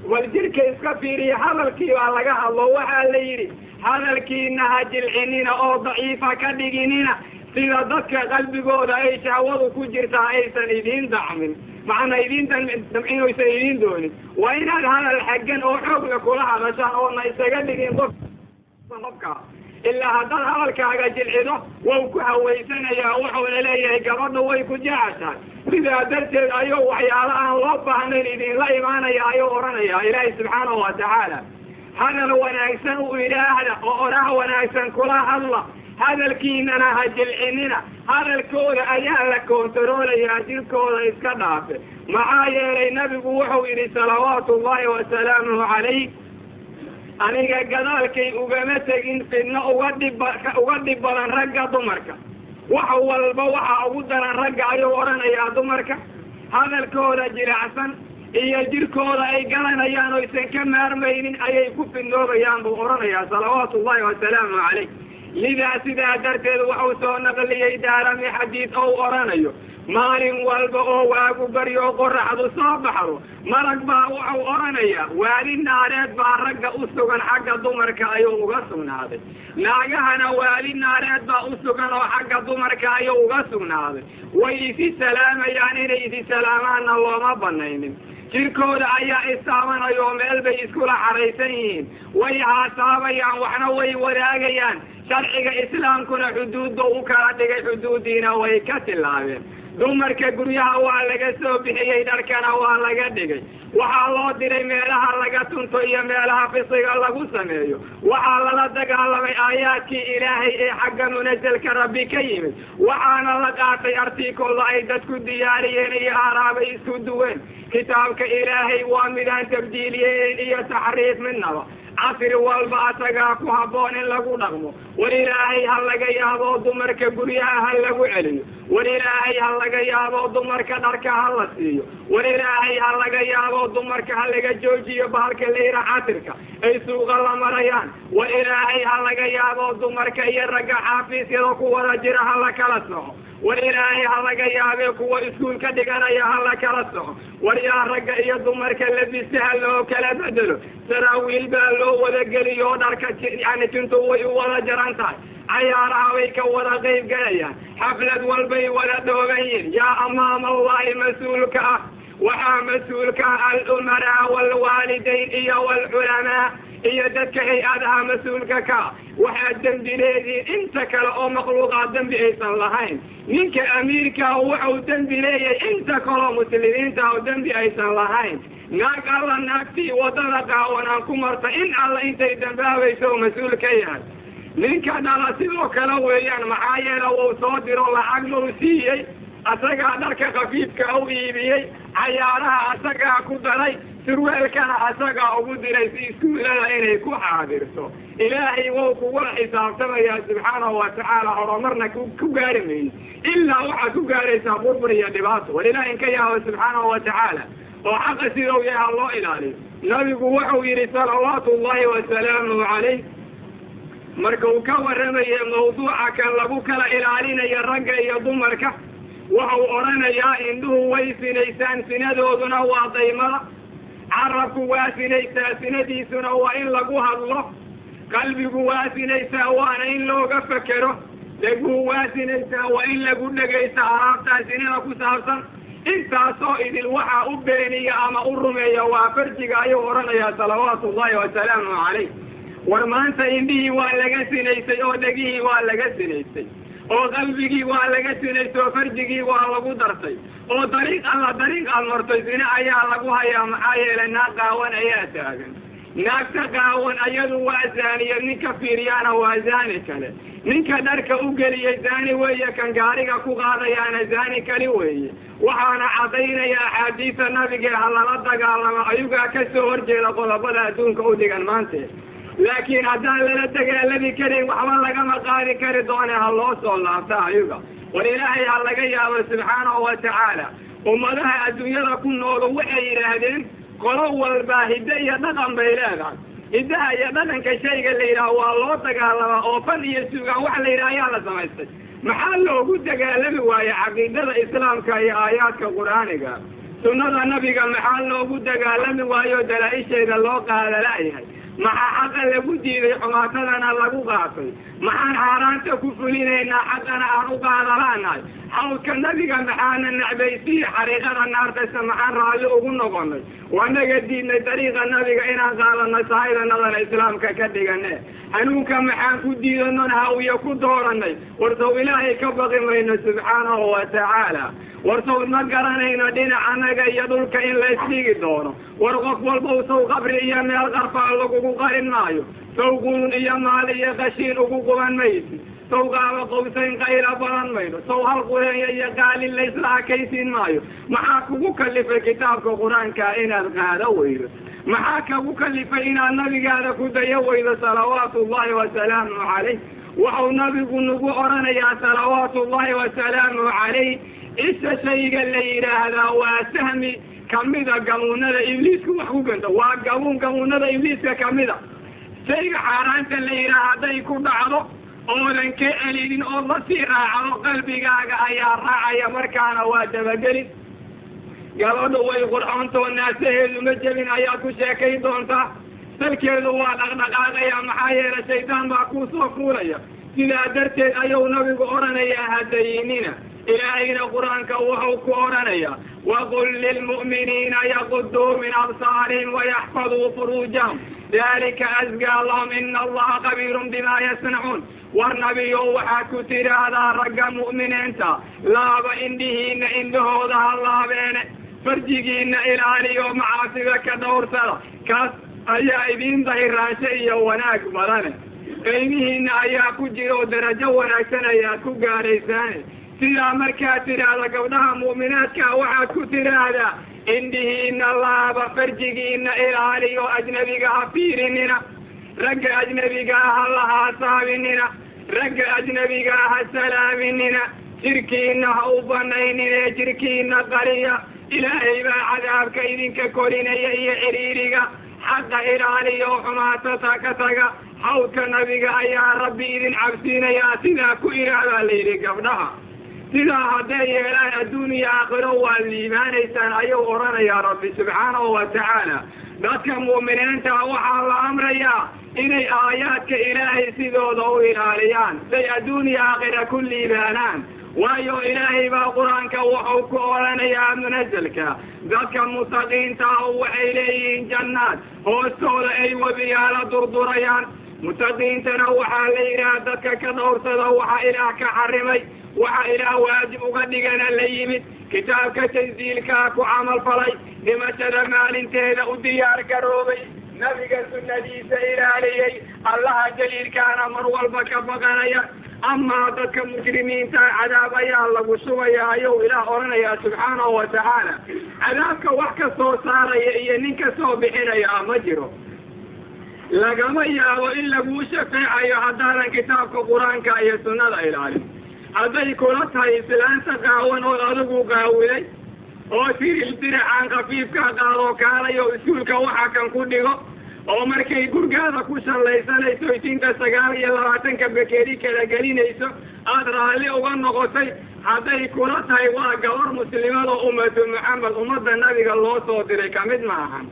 wal jirka iska fiiriya hadalkii baa laga hadlo waxaa la yidhi hadalkiina ha jilcinina oo daciifa ka dhiginina sida dadka qalbigooda ay shahwadu ku jirtaa aysan idiin dacmin. Macnaa idiin damcinaysan idiin doonin. Waa inaad hadal xaggan oo xoogla kula hadashaan oona isaga dhigin qof qofka. Ilaa haddaad hadalkaaga jilcido wau ku hawaysanayaa wuxuuna leeyahay gabadha way ku jeceshahay sidaa darteed ayuu waxyaalo aan loo baahnayn idinla imaanaya ayuu odhanayaa ilaahay subxaanahu wa tacaala hadal wanaagsan u idhaahda oo odhah wanaagsan kula hadla hadalkiinana ha jilcinina. Hadalkooda ayaa la koontaroolayaa jirkooda iska dhaafe. Maxaa yeelay nabigu wuxuu yidhi salawaatu ullahi wasalaamuhu calayh aniga gadaalkay ugama tegin fidno uga dhib uga dhib badan ragga dumarka wax walba waxaa ugu daran ragga ayuu odhanayaa dumarka. Hadalkooda jiracsan iyo jirkooda ay garanayaan oysan ka maarmaynin ayay ku fidnoobayaan buu odhanayaa salawaatu ullahi wasalaamu calayh. Lidaa sidaa darteed wuxuu soo naqliyey daarami xadiid ou odhanayo maalin walba oo waagu baryo qoraxdu soo baxdo malag baa wuxuu odhanayaa waadi naareed baa ragga u sugan xagga dumarka ayuu uga sugnaaday. Naagahana waadi naareed baa u sugan oo xagga dumarka ayuu uga sugnaaday. Way isi salaamayaan inay isi salaamaanna looma banaynin jirkooda ayaa istaabanaya oo meel bay iskula xaraysan yihiin. Way haasaabayaan waxna way wadaagayaan. Sharciga islaamkuna xuduudba u kala dhigay xuduudiina way ka tilaabeen dumarka guryaha waa laga soo bixiyey dharkana waa laga dhigay. Waxaa loo diray meelaha laga tunto iyo meelaha fisiga lagu sameeyo. Waxaa lala dagaalamay aayaadkii ilaahay ee xagga munaselka rabbi ka yimid. Waxaana la qaatay artiikolla ay dadku diyaariyeen iyo aaraabay isku duween. Kitaabka ilaahay waa midaan tabdiiliyeyn iyo taxriif midnaba casri walba asagaa ku habboon in lagu dhaqmo. War ilaahay ha laga yaabo dumarka guryaha ha lagu celiyo war ilaahay ha laga yaabo dumarka dharka ha la siiyo. War ilaahay ha laga yaabo dumarka ha laga joojiyo bahalka layra casirka ay suuqa la marayaan. War ilaahay ha laga yaabo dumarka iyo ragga xaafiisyada ku wada jira ha la kala soco war ilaahay ha laga yaabee kuwa iskuulka dhiganaya ha la kala soco. War yaa ragga iyo dumarka labista ha loo kala bedelo. Saraawiil baa loo wada geliyo dharka yani tintu way u wada jaran tahay. Cayaaraha bay ka wada qayb galayaan. Xaflad walbay wada dhooban yihiin yaa amaama allahi mas'uulka ah. Waxaa mas'uulka ah alumaraa waalwaalidayn iyo waalculamaa iyo dadka hay'adaha mas'uulka ka waxaa dembi leediin inta kale oo makhluuqaa dembi aysan lahayn. Ninka amiirkaa wuxuu dembi leeyahay inta kaloo muslimiinta oo dembi aysan lahayn. Naag alla naagtii waddada qaawanaan ku marta in alla intay dambaabayso oo mas'uul ka yahay. Ninka dhala sidoo kale weeyaan maxaa yeele wuu soo diro lacag buu siiyey asagaa dharka khafiifka u iibiyey cayaaraha asagaa ku daray surweelkana asagaa ugu diray si iskuulada inay ku xaadirto. Ilaahay wou kugula xisaabtamayaa subxaanahu watacaala horumarna ku gaari mayno ilaa waxaad ku gaaraysaa burbur iyo dhibaato. War ilaah inka yaabo subxaanahu watacaala oo xaqa sidou yahay ha loo ilaaliyo. Nabigu wuxuu yidhi salawaatu ullahi wasalaamuhu calayh. Marka uu ka warramaye mawduuca kan lagu kala ilaalinayo ragga iyo dumarka wuxuu odhanayaa indhuhu way sinaysaan sinadooduna waa daymada carabku waa sinaysaa sinadiisuna waa in lagu hadlo. Qalbigu waa sinaysaa waana in looga fekero dheguhu waa sinaysaa waa in lagu dhegaysta alaabtaa sinada ku saabsan. Intaasoo idil waxaa u beeniya ama u rumeeya waa farjiga ayuu odhanayaa salawaatu ullahi wasalaamu calayh. War maanta indhihii waa laga sinaysay oo dhegihii waa laga sinaysay oo qalbigii waa laga sinaysay oo farjigii waa lagu dartay. oo dariiq alla dariiq aad martay sine ayaa lagu hayaa maxaa yeelay naag qaawan ayaa taagan. naagta qaawan ayadu waa zaaniyad ninka fiiriyaana waa zaani kale. ninka dharka u geliyey zaani weeye kan gaariga ku qaadayaana zaani kali weeye. waxaana caddaynaya axaadiisa nabigee ha lala dagaalamo ayugaa ka soo horjeeda qodobada adduunka u dhigan maante laakiin haddaan lala dagaalami karin waxba lagama qaadi kari doone ha loo soo laabta ayuga war ilaahay ha laga yaabo subxaanahu watacaala ummadaha adduunyada ku noolu waxay yidhaahdeen qolo walbaa hiddo iyo dhaqan bay leedahay hiddaha iyo dhaqanka shayga la yidhaha waa loo dagaalamaa oo fan iyo suugaan wax la yidhaha ayaa la samaystay maxaa loogu dagaalami waaye caqiidada islaamka iyo aayaadka qur'aaniga sunnada nabiga maxaa loogu dagaalami waayo dalaa-isheeda loo qaadalaayahay maxaa xaqa lagu diiday xumaatadana lagu qaatay maxaan xaaraanta ku fulinaynaa xaqana aan u qaadalaanahay xawdka nabiga maxaana necbaysiye xariiqada naartaysa maxaan raalli ugu noqonay wanaga diidnay dariiqa nabiga inaan qaadanay sahaydanadana islaamka ka dhigane hanuunka maxaan ku diidanon hawiye ku dooranay. Warsaw ilaahay ka baqi mayno subxaanahu watacaala warsaw ma garanayno dhinacanaga iyo dhulka in laysdhigi doono. War qof walbow saw qabri iyo meel qarfaa lagugu qarin maayo saw qulun iyo maali iyo qashiin ugu quban maysi saw qaaba qawsayn qayla badan mayno saw hal qureenya iyo qaalin laysla hakaysiin maayo maxaa kugu kalifay kitaabka qur'aanka inaad qaado weydo maxaa kagu kalifay inaad nabigaada ku dayo weydo salawaatu ullahi wasalaamu calayh wuxuu nabigu nagu odhanayaa salawaatu ullahi wasalaamu calayh isa shayga la yidhaahdaa waa sahmi kamida gamuunada ibliiska wax ku ganta waa gamuun gamuunada ibliiska kamida shayga xaaraanta la yidhaha hadday ku dhacdo oodan ka elinin oo la sii raacdo qalbigaaga ayaa raacaya markaana waa dabagelin. Gabadhu way qurxoontoo naasaheedu ma jebin ayaad ku sheekay doontaa salkeedu waa dhaqdhaqaaqaya maxaa yeelay shaydaan baa kuu soo fuulaya. Sidaa darteed ayuu nabigu odhanayaa hadayinina ilaahayna qur'aanka wuxuu ku odhanayaa waqul lilmu'miniina yaquduu min absaarihim wayaxfaduu furuujahum dalika asgaa lahum ina allaha kabiirun bima yasnacuun war nabiyo waxaad ku tidhaahdaa ragga mu'miniinta laaba indhihiina indhahooda ha laabeene farjigiina ilaaliyo macaasiga ka dhowrsada kaas ayaa idiin dahiraansho iyo wanaag badane qaymihiina ayaa ku jira oo darajo wanaagsan ayaad ku gaadhaysaane sidaa markaad tidhaahda gabdhaha mu'minaadkaa waxaad ku tidhaahdaa indhihiina laaba farjigiina ilaaliyo ajnabiga ha fiirinina ragga ajnabigaa ha lahaasaabinina ragga ajnabigaa ha salaaminina jirkiina ha u banaynine jirkiina qariya ilaahay baa cadaabka idinka korinaya iyo xiriiriga xaqa ilaaliya oo xumaatata ka taga hawdka nabiga ayaa rabbi idin cabsiinayaa sidaa ku ihaadaa la yidhi gabdhaha sidaa hadday yeelaan adduun aakhiro waad liibaanaysaan ayuu odhanayaa rabbi subxaanahu wa tacaala. Dadka mu'miniinta waxaa la amrayaa inay aayaadka ilaahay sidooda u ilaaliyaan say adduun aakhira ku liibaanaan. Waayo ilaahay baa qur'aanka wuxuu ku odhanayaa munazelka dadka mutaqiinta ah waxay leeyihiin jannaad. Hoostooda ay webiyaala durdurayaan. Mutaqiintana waxaa la yidhaha dadka ka dhowrsada waxa ilaah ka xarimay waxa ilaah waajib uga dhigana la yimid kitaabka tansiilkaa ku camal falay dhimashada maalinteeda u diyaar garoobay nabiga sunnadiisa ilaaliyey allaha jaliilkaana mar walba ka baqanaya. Amaa dadka mujrimiinta cadaab ayaa lagu shubaya ayuu ilaah odhanayaa subxaanahu wa tacaala. Cadaabka wax ka soo saaraya iyo nin ka soo bixinaya ma jiro. Lagama yaabo in laguu shafeecayo haddaadan kitaabka qur'aanka iyo sunnada ilaalin hadday kula tahay islaanta qaawan oo adigu qaawiday oo tiril diracaan khafiifka qaadoo kaalayo iskuulka waxa kan ku dhigo oo markay gurgaada ku shallaysanayso itinta sagaal iyo labaatanka bekeri kala gelinayso aada raalli uga noqotay hadday kula tahay waa gabar muslimada ummatu maxamed ummadda nabiga loo soo diray ka mid ma ahan.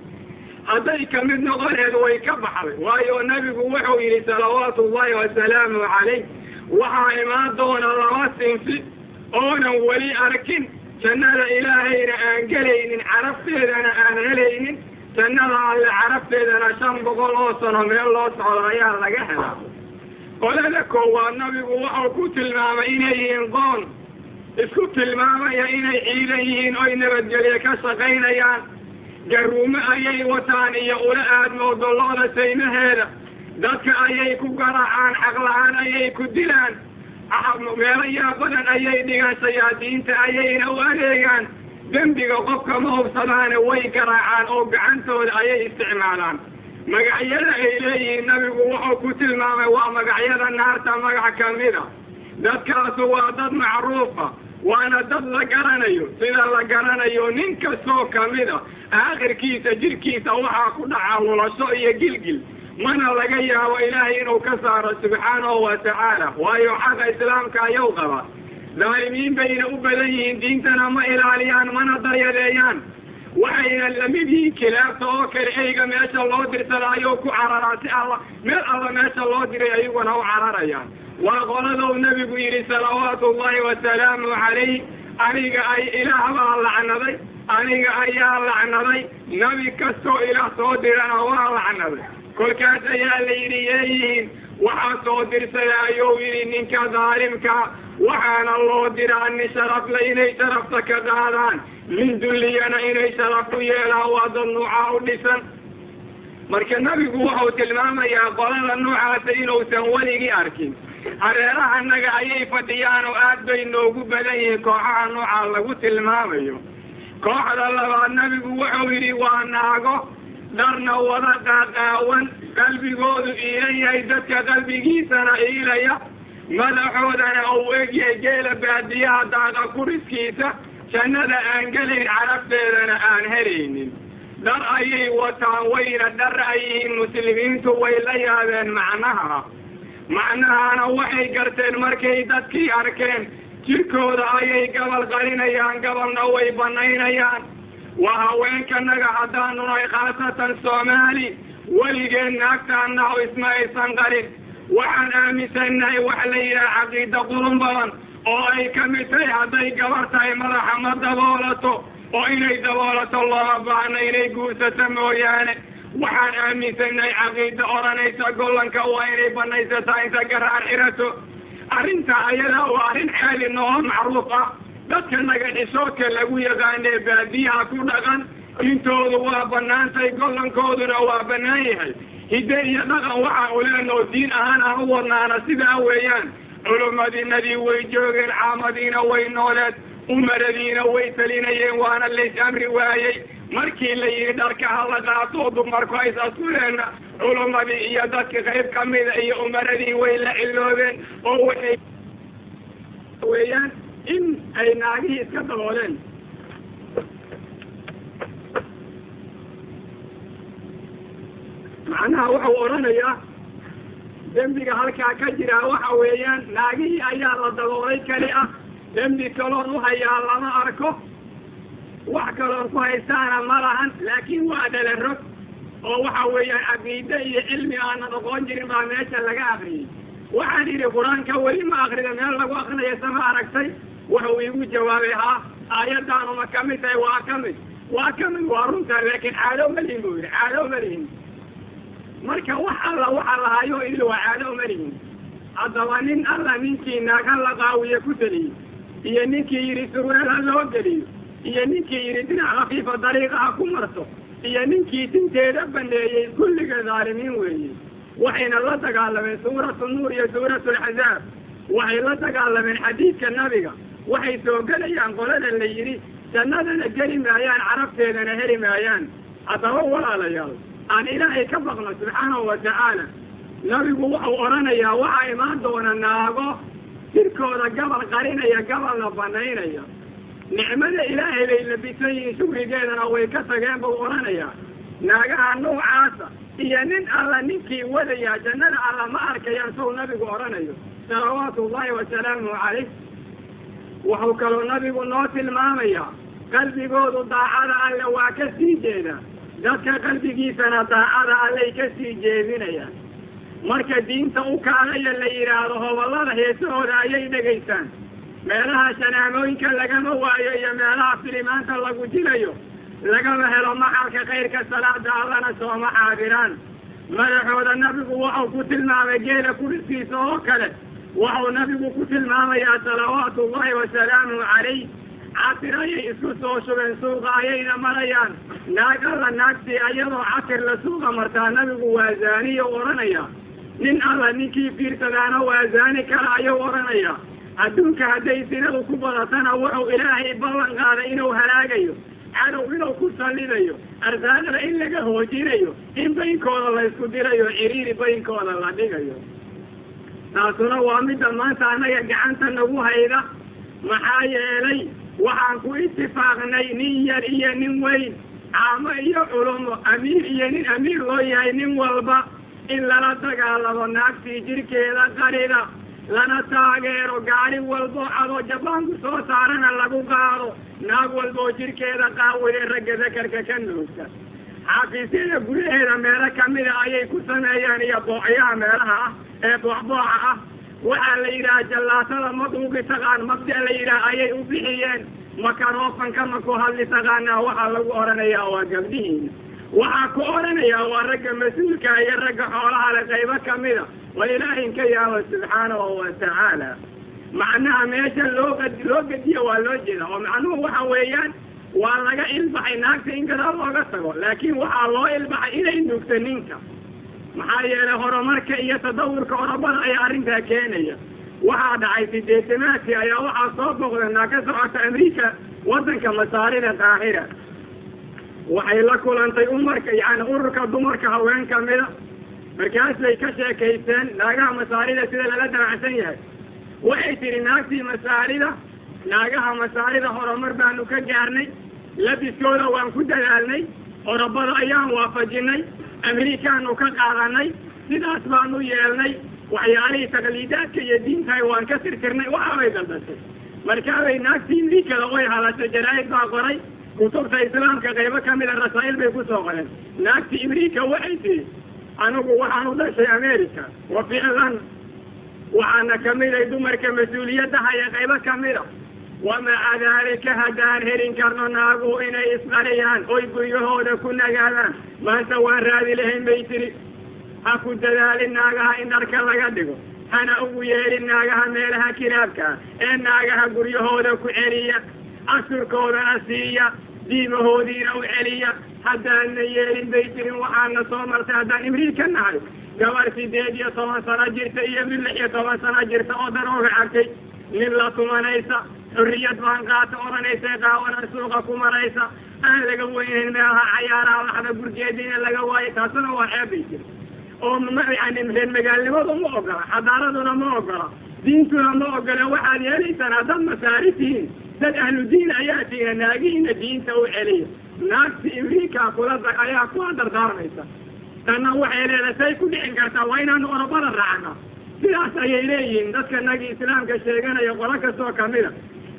Hadday ka mid noqoneed way ka baxday waayo nebigu wuxuu yidhi salawaatu ullahi wasalaamu calayh waxaa imaan doona laba sinfi oonan weli arkin. Jannada ilaahayna aan gelaynin carabteedana aan helaynin. Jannada alle carabteedana shan boqol oo sano meel loo socdo ayaa laga helaa. Qolada koowaad nabigu wuxuu ku tilmaamay inay yihiin qoon. Isku tilmaamaya inay ciidan yihiin oy nabadgelye ka shaqaynayaan. Garuumo ayay wataan iyo ula aadmoodo lo-da saymaheeda dadka ayay ku garaacaan xaqla-aan ayay ku dilaan. Meelayaa badan ayay dhigaan shayaadiinta ayayna u adeegaan. Dembiga qofka ma hubsadaane way garaacaan oo gacantooda ayay isticmaalaan. Magacyada ay leeyihiin nabigu wuxuu ku tilmaamay waa magacyada naarta magac kamida dadkaasu waa dad macruufa waana dad la garanayo. Sida la garanayo nin kastoo kamida aakhirkiisa jirkiisa waxaa ku dhacaa lulasho iyo gilgil mana laga yaabo ilaahay inuu ka saaro subxaanahu wa tacaala. Waayo xaqa islaamka ayuu qaba. Daalimiin bayna u badan yihiin diintana ma ilaaliyaan mana daryadeeyaan. Waxayna la mid yihiin kilaabta oo kale eyga meesha loo dirsada ayuu ku cararaa. Si alla meel alla meesha loo diray ayaguna u cararayaan. Waa qoladou nebigu yidhi salawaatu ullahi wasalaamu calayh aniga ay ilaah baa lacnaday. Aniga ayaa lacnaday. Nebi kastoo ilaah soo dirana waa lacnaday kolkaas ayaa la yidhi yeeyihiin waxaa soo dirsada ayuu yidhi ninka daalimka waxaana loo diraa nin sharafle inay sharafta ka qaadaan. Nin dulliyana inay sharaf ku yeelaan waa dad nuucaa u dhisan. Marka nebigu wuxuu tilmaamayaa qolada noocaasa inuusan weligii arkin. Hareerahanaga ayay fadhiyaan oo aad bay noogu badan yihiin kooxaha noocaa lagu tilmaamayo. Kooxda labaad nebigu wuxuu yidhi waa naago dharna wada qaaqaawan qalbigoodu iilan yahay dadka qalbigiisana iilaya. Madaxoodana uu egyahay geela baadiyaha daaqa kuriskiisa jannada aan gelayn carabteedana aan helaynin. Dhar ayay wataan wayna dhar ay yihiin muslimiintu way la yaabeen macnaha. Macnahana waxay garteen markay dadkii arkeen jirkooda ayay gabal qarinayaan gabalna way banaynayaan waa haweenkanaga haddaanu nahay khaasatan soomaali weligeen naagtaanaho isma aysan qarin waxaan aaminsannahay wax la yidhaha caqiida qurun badan oo ay ka mid tahay hadday gabar tahay madaxa ma daboolato oo inay daboolato looma baahno inay guursato mooyaane waxaan aaminsannahay caqiida odhanaysa gollanka waa inay banaysataa inta garaar xirato arrintaa ayada waa arrin xaali nooho macruuf ah dadka naga dhisoodka lagu yaqaanee baadiyaha ku dhaqan intoodu waa banaantay gollankooduna waa banaan yahay hidde iyo dhaqan waxaan uleenoo diin ahaan aan u wadnaana. Sidaa weeyaan culumadiinadii way joogeen caamadiina way nooleed umaradiina way talinayeen waana lays amri waayey. Markii la yidhi dharka hala qaato dumarku aysaskuleena culumadii iyo dadka qayb kamida iyo umaradii way la ciloobeen oo waxay weeyaan in ay naagihii iska dabooleen macnaha wuxuu odhanayaa dembiga halkaa ka jiraa waxa weeyaan naagihii ayaa la daboolay keli ah dembi kaloon u hayaa lama arko wax kaloon ku haystaana ma lahan laakiin waa dhala rog oo waxa weeyaan caqiide iyo cilmi aanan oqoon jirin baa meesha laga akriyey waxaan idhi qur'aanka weli ma akrida meel lagu akrinayo sama aragtay wuxuu iigu jawaabay haa aayadaanuma ka mid tahay waa ka mid waa ka mid waa runtaa laakiin caado malihin buu yidhi. Caado malihin marka wax alla waxa lahayo idil waa caado malihin haddaba nin alla ninkii naag hala qaawiye ku teliyey iyo ninkii yidhi surweel ha loo geliyo iyo ninkii yidhi dhinac khafiifa dariiqaha ku marto iyo ninkii tinteeda baneeyey kulliga dhaalimiin weeye. Waxayna la dagaalameen suuratu nuur iyo suuratu alxazaab waxay la dagaalameen xadiidka nabiga waxay soo gelayaan qolada la yidhi jannadana geli maayaan carabteedana heli maayaan. Haddaba walaalayaal aan ilaahay ka baqno subxaanahu wa tacaala nabigu wuxuu odhanayaa waxaa imaan doona naago jirkooda gabal qarinaya gabalna banaynaya nicmada ilaahay bay labisan yihiin shukrigeedana way ka tageen buu odhanayaa naagaha noocaasa iyo nin alla ninkii wadayaa jannada alla ma arkayaan sow nabigu odhanayo salawaatu ullahi wasalaamuhu calayh wuxuu kaloo nabigu noo tilmaamayaa qalbigoodu daacada alle waa ka sii jeeda dadka qalbigiisana daacada allay ka sii jeedinayaan marka diinta u kaalaya la yidhaahdo hoballada heesahooda ayay dhegaystaan meelaha shanaamooyinka lagama waayo iyo meelaha filimaanta lagu dilayo lagama helo maxalka kayrka salaada allana sooma xaadiraan madaxooda nabigu wuxuu ku tilmaamay geela kuriskiisa oo kale wuxuu nabigu ku tilmaamayaa salawaatu ullahi wasalaamuhu calayh. Casir ayay isku soo shubeen suuqa ayayna marayaan. Naag alla naagtii ayadoo casir la suuqa martaa nabigu waa zaaniyo odhanaya nin alla ninkii fiirsadaana waa zaani kala ayuu odhanaya adduunka hadday sinadu ku badatana wuxuu ilaahay ballan qaaday inuu halaagayo cadow inuu ku sallidayo arsaaqada in laga hoojinayo in baynkooda la ysku dirayo ciriiri baynkooda la dhigayo taasuna waa midda maanta annaga gacanta nagu hayda. Maxaa yeelay waxaan ku itifaaqnay nin yar iyo nin weyn caamo iyo culumo amiir iyo nin amiir loo yahay nin walba in lala dagaalamo naagtii jirkeeda qarida lana taageero gaari walbo cadoo jabaanku soo saarana lagu qaado naag walboo jirkeeda qaawide ragga dakarka ka nuugta. Xaafiisyada gudaheeda meelo kamida ayay ku sameeyeen iyo boocyaha meelaha ah ee booxbooxa ah. Waxaa la yidhaha jallaatada madhuugi taqaan mabda la yidhaha ayay u bixiyeen. Makarofanka ma ku hadli taqaanaa waxaa lagu odhanayaa waa gabdhihiina waxaa ku odhanayaa waa ragga mas'uulka iyo ragga xoolaha le qaybo kamida waa ilaahin ka yaaba subxaanahu wa tacaala macnaha meesha loo loo gediyo waa loo jeeda oo macnuhu waxa weeyaan waa laga ilbaxay naagta in gadaal looga tago laakiin waxaa loo ilbaxay inay nuugto ninka maxaa yeelay horumarka iyo tadawurka orobada ayaa arrintaa keenaya. Waxaa dhacay sideetamaadkii ayaa waxaa soo boqda naa ka socota amriika waddanka masaarida qaahira waxay la kulantay umarka yani ururka dumarka haween kamida markaasay ka sheekaysteen naagaha masaarida sida lala damacsan yahay. Waxay tihi naagtii masaarida naagaha masaarida horumar baanu ka gaarnay. Labiskooda waan ku dadaalnay. Orobada ayaan waafajinay amerikaanu ka qaadanay sidaas baanu yeelnay waxyaalihii taqliidaadka iyo diintahay waan ka tirtirnay waxaabay daldashay markaabay naagtii imrikada way halashay jaraa'id baa qoray kutubta islaamka qaybo kamida rasaa'il bay ku soo qoreen. Naagtii imrika waxay tihi anigu waxaan u dhashay america wa ficlan waxaana kamiday dumarka mas'uuliyadaha iyo qaybo kamida wamaca daalika haddaan helin karno naagu inay isqariyaan oy guryahooda ku nagaadaan maanta waan raadi lahayn bay tiri ha ku dadaalin naagaha in dharka laga dhigo hana ugu yeelin naagaha meelaha kilaabka ah ee naagaha guryahooda ku celiya casturkoodana siiya diimahoodiina u celiya haddaanna yeelin bay jirin waxaana soo martay haddaan imriid ka nahay gabar sideed iyo toban sano jirta iyo mid lix iyo toban sano jirta oo darooga cabtay nin la tumanaysa xurriyad baan qaata odhanaysa qaawana suuqa ku maraysa aan laga weynayn meelaha cayaaraha laxda gurgeediina laga waayo taasuna waa ceeb bay jiri oo yani reer magaalnimadu ma ogola xadaaraduna ma ogola diintuna ma ogola waxaad yeelaysaan haddaad masaari tihiin dad ahlu diin ayaa tiina naagihiina diinta u celiya naagti imriikaa kula ayaa kula dardaarmaysa tanna waxay leedahay say ku dhicin kartaa waa inaanu orobada raacna sidaas ayay leeyihiin dadka nagii islaamka sheeganaya qolo kastoo kamida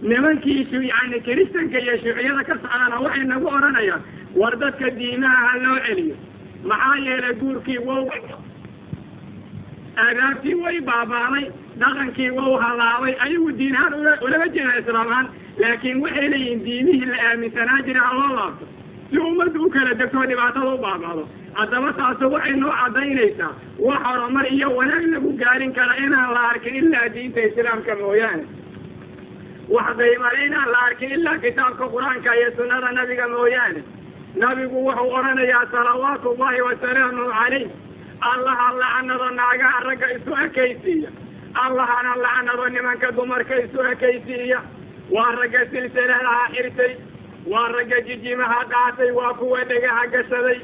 nimankiisu yani kiristanka iyo shuuciyada ka socdana waxay nagu odhanayaan war dadka diimaha ha loo celiyo. Maxaa yeelay guurkii wow aadaabtii way baabaaday dhaqankii wow halaabay ayagu diin ahaan ulama jeeda islaamaan laakiin waxay leeyihiin diimihii la aaminsanaa jira ha loo laabto. Si ummaddu u kala degto dhibaatada u baabaado haddaba taasu waxay noo caddaynaysaa wax horumar iyo wanaag lagu gaarin kara inaan la arkin ilaa diinta islaamka mooyaane wax qaymale inaan la arkin ilaa kitaabka qur'aanka iyo sunnada nabiga mooyaane. Nabigu wuxuu odhanayaa salawaatu ullahi wasalaamuhu calayh. Allaha lacanado naagaha ragga isu ekaysiiya. Allahana lacanado nimanka dumarka isu ekaysiiya. Waa ragga silsiladaha xirtay. Waa ragga jijimaha qaatay waa kuwa dhagaha gashaday.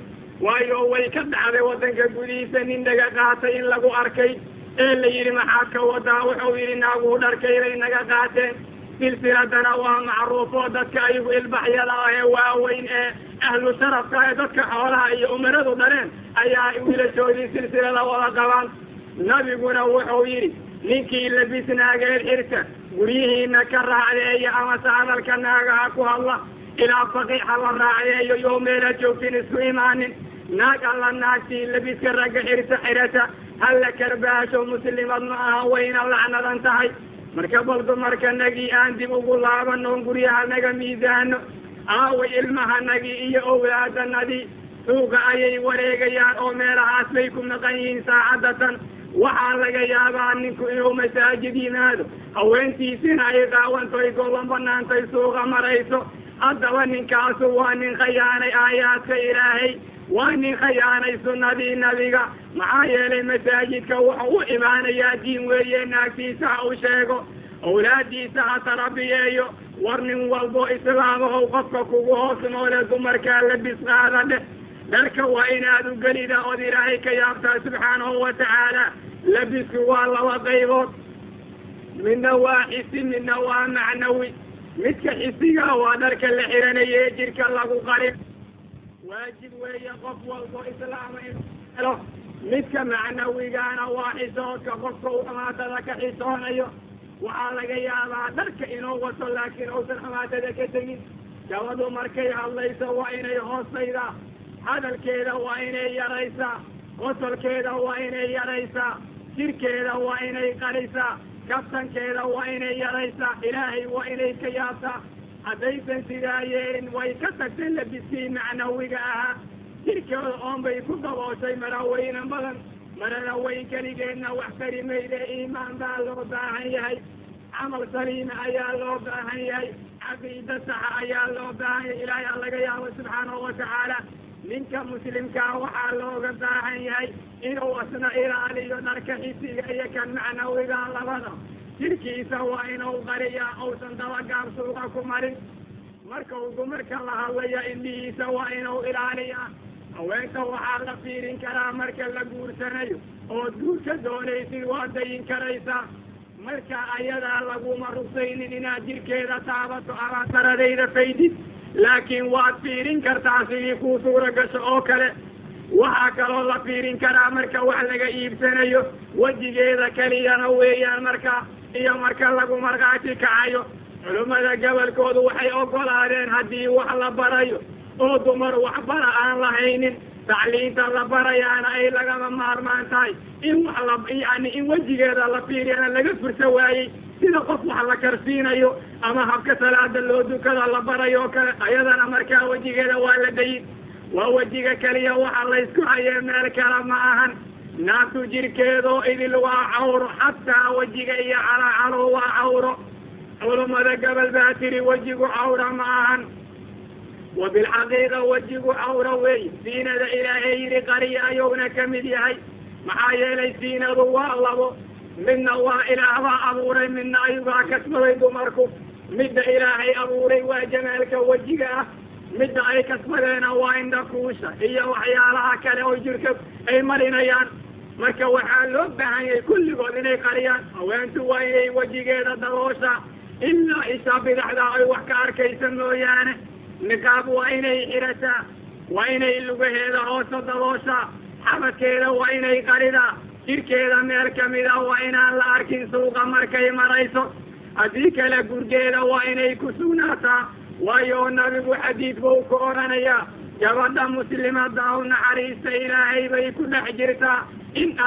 Waayo way ka dhacday waddanka gudihiisa nin dhaga qaatay in lagu arkay. Ee la yidhi maxaad ka wadaa wuxuu yidhi naaguhu dharkaybay naga qaateen silsiladana waa macruufo dadka ayagu ilbaxyada ah ee waaweyn ee ahlu sharafka ee dadka xoolaha iyo umaradu dhaleen ayaa wiilashoodii silsilada wada qabaan nabiguna wuxuu yidhi ninkii labis naageed xirta guryihiina ka raacdeeya amase hadalka naagaha ku hadla ilaa faqiixa la raacdeeyo yoo meela joogtin isku imaanin naag alla naagtii labiska ragga xirta xirata halla karbaasho muslimad ma aha wayna lacnadan tahay marka bal dumarka nagii aan dib ugu laabanoon guryaha naga miisaano aaway ilmahanagii iyo owlaadanadii suuqa ayay wareegayaan oo meelahaas bay ku maqan yihiin saacadatan. Waxaa laga yaabaa ninku inuu masaajid yimaado haweentiisina ay qaawantoy goban banaantay suuqa marayso. Haddaba ninkaasu waa nin khayaanay aayaadka ilaahay waa nin khayaanay sunnadii nabiga maxaa yeelay masaajidka wuxuu u imaanayaa diin weeye naagtiisa ha u sheego awlaadiisa ha tarabiyeeyo war nin walbo islaamahow qofka kugu hoos noole dumarkaa labis qaada dheh dharka waa inaad u gelida ood ilaahay ka yaabtaa subxaanahu wa tacaala labisku waa laba qaybood midna waa xisi midna waa macnawi midka xisiga waa dharka la xiranaye jirka lagu qarin waajib weeye qof walbo islaama inuu helo midka macnawigaana waa xisoodka qofka uu xamaatada ka xisoonayo. Waxaa laga yaabaa dharka inuu wato laakiin uusan xamaatada ka tegin. Gabadhu markay hadlayso waa inay hoosaydaa hadalkeeda waa inay yaraysaa. Qosolkeeda waa inay yaraysaa. Jirkeeda waa inay qarisaa kabtankeeda waa inay yaraysaa. Ilaahay waa inay ka yaabtaa haddaysan sidaa yeelin way ka tagtay labiskii macnawiga ahaa. Jirkeeda oon bay ku dabooshay maraweynan badan. Marada weyn keligeedna wax tari mayde iimaan baa loo baahan yahay. Camal saliima ayaa loo baahan yahay. Caqiida saxa ayaa loo baahan yahay. Ilaahay a laga yaabo subxaanahu watacaala ninka muslimkaa waxaa looga baahan yahay inuu asna ilaaliyo dharka xisiga iyo kan macnawiga labada jirkiisa waa inuu qariyaa uusan dabagaab suuqa ku marin. Marka uu dumarka la hadlaya indhihiisa waa inuu ilaaliyaa haweenta waxaa la fiirin karaa marka la guursanayo ood guurka doonaysid waa dayin karaysaa marka ayadaa laguma rugsaynin inaad jirkeeda taabato ama taradayda faydid laakiin waad fiirin kartaa sidii kuu suura gasho oo kale. Waxaa kaloo la fiirin karaa marka wax laga iibsanayo wejigeeda keliyana weeyaan marka iyo marka lagu markhaati kacayo culimmada gobolkoodu waxay ogolaadeen haddii wax la barayo oo dumar waxbara aan lahaynin tacliinta la barayaana ay lagama maarmaan tahay. In wax la yani in wejigeeda la fiiriyana laga fursa waayey sida qof wax la karsiinayo ama habka salaada loo dukada la barayo kale ayadana markaa wejigeeda waa la dayin waa wejiga keliya waxa laysku hayee meel kale ma ahan naagtu jirkeedoo idil waa cawro xataa wejiga iyo calacalo waa cawro culummada gobol baa tiri wejigu cawra ma ahan wa bilxaqiiqa wejigu cawra weeye siinada ilaahay yidhi qariya ayuuna ka mid yahay maxaa yeelay siinadu waa labo midna waa ilaahbaa abuuray midna ayugaa kasbaday dumarku midda ilaahay abuuray waa jamaalka wejiga ah midda ay kasbadeena waa indhakuusha iyo waxyaalaha kale oo jirka ay marinayaan marka waxaa loo baahan yahay kulligood inay qariyaan haweentu waa inay wejigeeda daboosha ilaa isha bidaxda ay wax ka arkaysa mooyaane niqaab waa inay xirataa waa inay lugaheeda hoosa daboosha xabadkeeda waa inay qaridaa jirkeeda meel kamida waa inaan la arkin suuqa markay marayso. Haddii kale gurgeeda waa inay ku sugnaataa waayo nabigu xadiid buu ku odhanayaa gabadha muslimada u naxariista ilaahay bay ku dhex jirtaa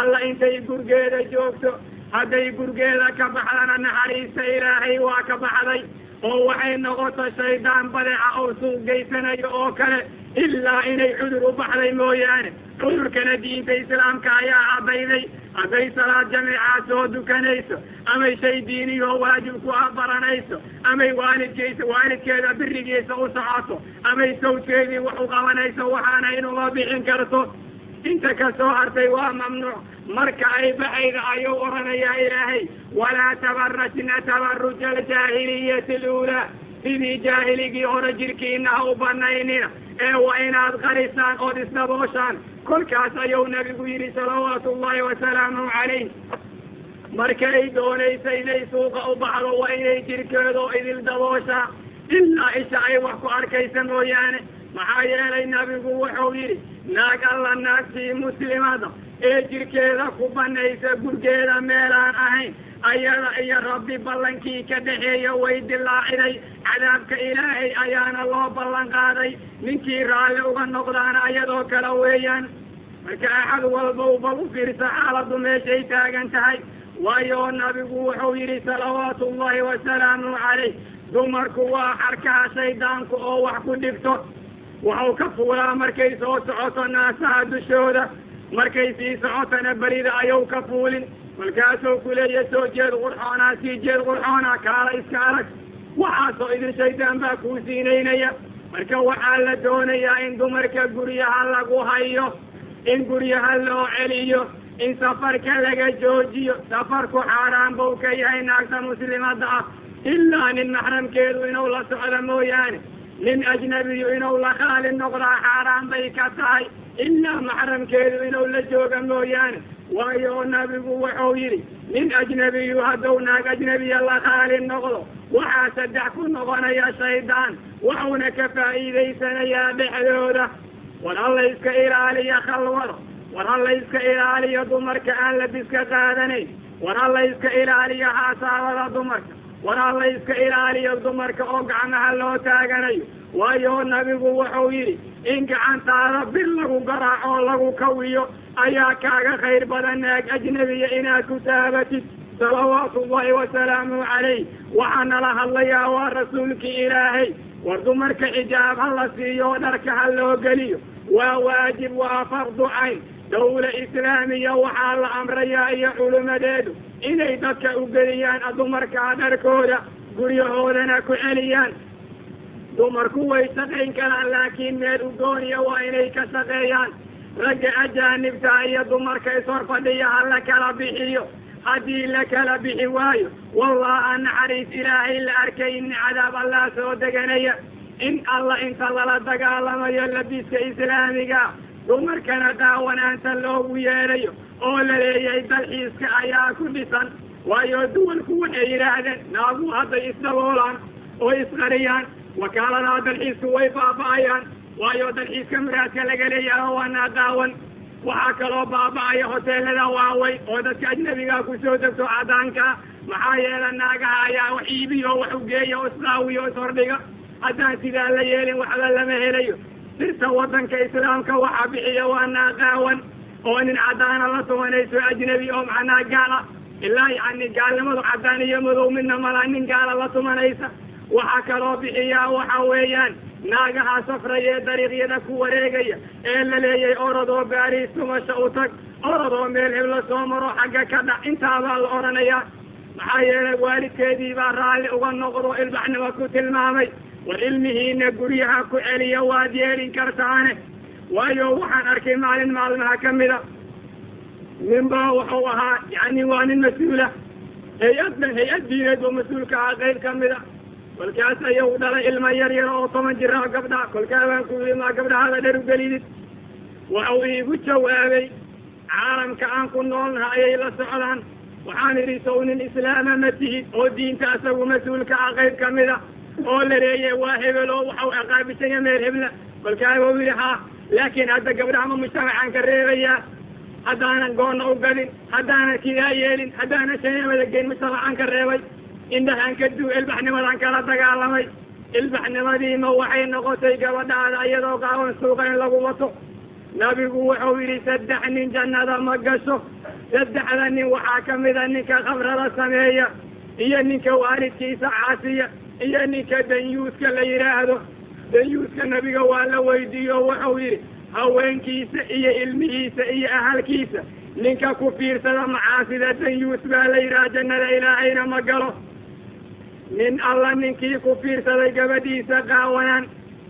alla intay gurgeeda joogto hadday gurgeeda ka baxdana naxariista ilaahay waa ka baxday oo waxay noqoto shaydaan badeeca oo suuq geysanayo oo kale ilaa inay cudur u baxday mooyaane cudurkana diinta islaamka ayaa caddayday hadday salaad jamiicaa soo dukanayso amay shay diiniyo waajib ku ah baranayso amay waalidkeysa waalidkeeda birigiisa u socoto amay sawjkeedii wax u qabanayso waxaana inuma bixin karto inta ka soo hartay waa mamnuuc. Marka ay baxayda ayuu oranayaa ilaahay. Walaa tabarajna tabaruja aljaahiliyati aluulaa. Sidii jaahiligii hore jirkiina ha u banaynina ee waa inaad qarisaan ood isdabooshaan kolkaas ayuu nabigu yidhi salawaatu ullahi wasalaamu calayh. Markay doonaysa inay suuqa u baxdo waa inay jirkeedoo idil dabooshaa ilaa isha ay wax ku arkaysa mooyaane. Maxaa yeelay nabigu wuxuu yidhi naag alla naagtii muslimada ee jirkeeda ku banaysa gurgeeda meelaan ahayn. Ayada iyo rabbi ballankii ka dhaxeeya way dilaaciday cadaabka ilaahay ayaana loo ballan qaaday ninkii raalli uga noqdaana ayadoo kale weeyaan marka axad walba bal u fiirsa xaaladdu meeshay taagan tahay. Waayo nabigu wuxuu yidhi salawaatu ullahi wasalaamu calayh. Dumarku waa xarkaha shaydaanku oo wax ku dhigto waxau ka fuulaa markay soo socoto naasaha dushooda markay sii socotona berida ayuu ka fuulin. Markaasuu kuleeya soo jeed qurxoonaa sii jeed qurxoonaa kaala iska arag waxaasoo idin shaydaan baa kuu siinaynaya. Marka waxaa la doonayaa in dumarka guryaha lagu hayo in guryaha loo celiyo in safarka laga joojiyo. Safarku xaaraan buu ka yahay naagta muslimada ah. Ilaa nin maxramkeedu inuu la socdo mooyaane nin ajnabiyu inuu la qaali noqdaa xaaraan bay ka tahay ilaa maxramkeedu inuu la jooga mooyaane waayo nabigu wuxuu yidhi nin ajnabiyu hadduu naag ajnabiya la qaali noqdo waxaa saddex ku noqonaya shaydaan waxuuna ka faa'iidaysanayaa dhexdooda war halla iska ilaaliya khalwada war halla iska ilaaliyo dumarka aan labiska qaadanayn war halla iska ilaaliyo haasaabada dumarka war halla iska ilaaliyo dumarka oo gacmaha loo taaganayo. Waayo nabigu wuxuu yidhi in gacantaada bir lagu garaaco oo lagu kawiyo ayaa kaaga khayr badan naag ajnabiya inaad ku taabatid. Salawaatu ullahi wasalaamu calayh. Waxaa nala hadlayaa waa rasuulkii ilaahay. War dumarka xijaab ha la siiyo dharka ha loo geliyo. Waa waajib waa fardu cayn. Dawla islaamiya waxaa la amrayaa iyo culimadeedu inay dadka u geliyaan dumarkaa dharkooda guryahoodana ku celiyaan. Dumarku way shaqayn karaan laakiin meel u dooniya waa inay ka shaqeeyaan ragga ajaanibta iyo dumarka ishor fadhiya ha la kala bixiyo. Haddii la kala bixi waayo wallaha naxariis ilaahay la arkay in cadaab allah soo deganaya. In alla inta lala dagaalamayo labiska islaamiga dumarkana daawanaanta loogu yeedhayo oo la leeyahay dalxiiska ayaa ku dhisan waayo duwalku waxay yidhaahdeen naagu hadday isdaboolaan oo isqariyaan wakaaladaha dalxiisku way baaba'ayaan waayo dalxiiska muraadka laga leeyaha waa naadaawan waxaa kaloo baaba'aya hoteelada waaweyn oo dadka ajnabiga ku soo degto cadaanka maxaa yeela naagaha ayaa wax iibiyo wax ugeeya oo isqaawiyo o ishordhiga haddaan sidaa la yeelin waxba lama helayo. Sirta wadanka islaamka waxaa bixiya waa naaqaawan oo nin cadaana la tumanayso ajnabi oo macnaa gaala. Ilaa yani gaalnimadu cadaan iyo madow midna malaa nin gaala la tumanaysa. Waxaa kaloo bixiyaa waxa weeyaan naagahaa safraya ee dariiqyada ku wareegaya. Ee la leeyay orodoo gaariis tumasha u tag. Orodoo meel hebla soo maro xagga ka dhac. Intaabaa la odhanayaa. Maxaa yeelay waalidkeedii baa raalli uga noqdo ilbaxnimo ku tilmaamay. War ilmihiina guryaha ku celiya waad yeelin kartaane waayo waxaan arkay maalin maalmaha ka mida ninbaa wuxuu ahaa yani waa nin mas'uula hay'addan hay'ad diineed oo mas'uulka ah qayb ka mida kolkaas ayagu dhalay ilma yar yar oo toban jira gabdha. Kolkaa baan ku yii maa gabdhahada dher ugelidid waxau iigu jawaabay caalamka aan ku noolnaha ayay la socdaan. Waxaan idhi sow nin islaama ma tihid oo diinta asagu mas'uulka ah qayb ka mida oo la leeya waa hebel oo waxau aqaabisanya meel hebla. Kolkaa wau yidhi haa laakiin hadda gabdhahama mujtamacaan ka reebayaa haddaanan goonna u gadin haddaanan kidaa yeelin haddaanan shaneemada geyn mujtamacaan ka reebay. Indhahaan ka duu ilbaxnimadaan kala dagaalamay. Ilbaxnimadiima waxay noqotay gabadhaada iyadoo qaawan suuqa in lagu wato. Nabigu wuxuu yidhi saddex nin jannada ma gasho. Saddexda nin waxaa ka mida ninka khamrada sameeya iyo ninka waalidkiisa caasiya iyo ninka danyuuska la yidhaahdo danyuuska nabiga waa la weydiiyo wuxuu yidhi haweenkiisa iyo ilmihiisa iyo ahalkiisa ninka ku fiirsada macaasida danyuus baa la yidhaha jannada ilaahayna ma galo. Nin alla ninkii ku fiirsaday gabadhiisa qaawanaan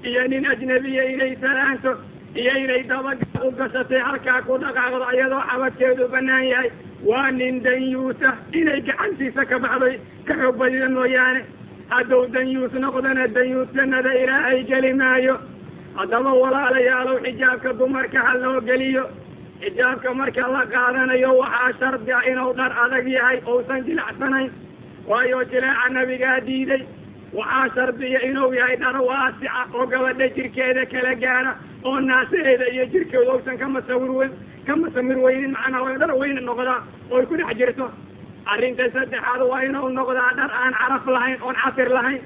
iyo nin ajnabiya inay salaanto iyo inay dabaga u gashatay halkaa ku dhaqaaqdo iyadoo xabadkeedu banaan yahay. Waa nin danyuusa inay gacantiisa ka baxday ka xoog badida mooyaane hadduu danyuus noqdana danyuus jannada ilaahay geli maayo haddaba walaalayaalow xijaabka dumarka ha loo geliyo. Xijaabka marka la qaadanayo waxaa shardi ah inuu dhar adag yahay ousan jilacsanayn waayo jileeca nabigaa diiday. Waxaa shardiya inuu yahay dhar waasica oo gabadha jirkeeda kala gaara oo naasaheeda iyo jirkeedu ousan ka masawir weyn ka masamir weynin macnaa waa dhar weyn noqdaa oy ku dhex jirto arrinta saddexaad waa inuu noqdaa dhar aan caraf lahayn oon casir lahayn.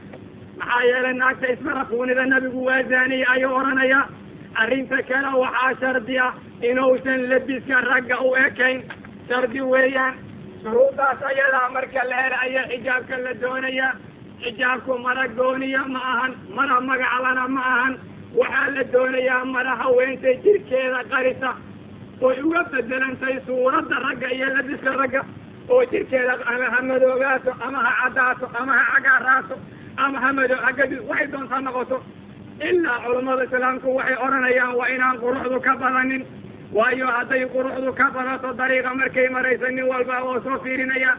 Maxaa yeelay naagta isbarafuunida nabigu waa zaaniye ayuu odhanayaa arrinta kale waxaa shardi ah inuusan labiska ragga u ekayn. Shardi weeyaan shuruudaas ayadaa marka la hela ayaa xijaabka la doonayaa xijaabku mara gooniya ma ahan mara magaclana ma ahan. Waxaa la doonayaa mara haweentay jirkeeda qarisa. Oy uga bedelantay suuradda ragga iyo labiska ragga oo jirkeeda ama ha madoogaato ama ha caddaato ama ha cagaaraato ama ha mado hagadi waxay doontaa noqoto. Ilaa culammada islaamku waxay odhanayaan waa inaan quruxdu ka badanin. Waayo hadday quruxdu ka badato dariiqa markay maraysa nin walba oo soo fiirinaya.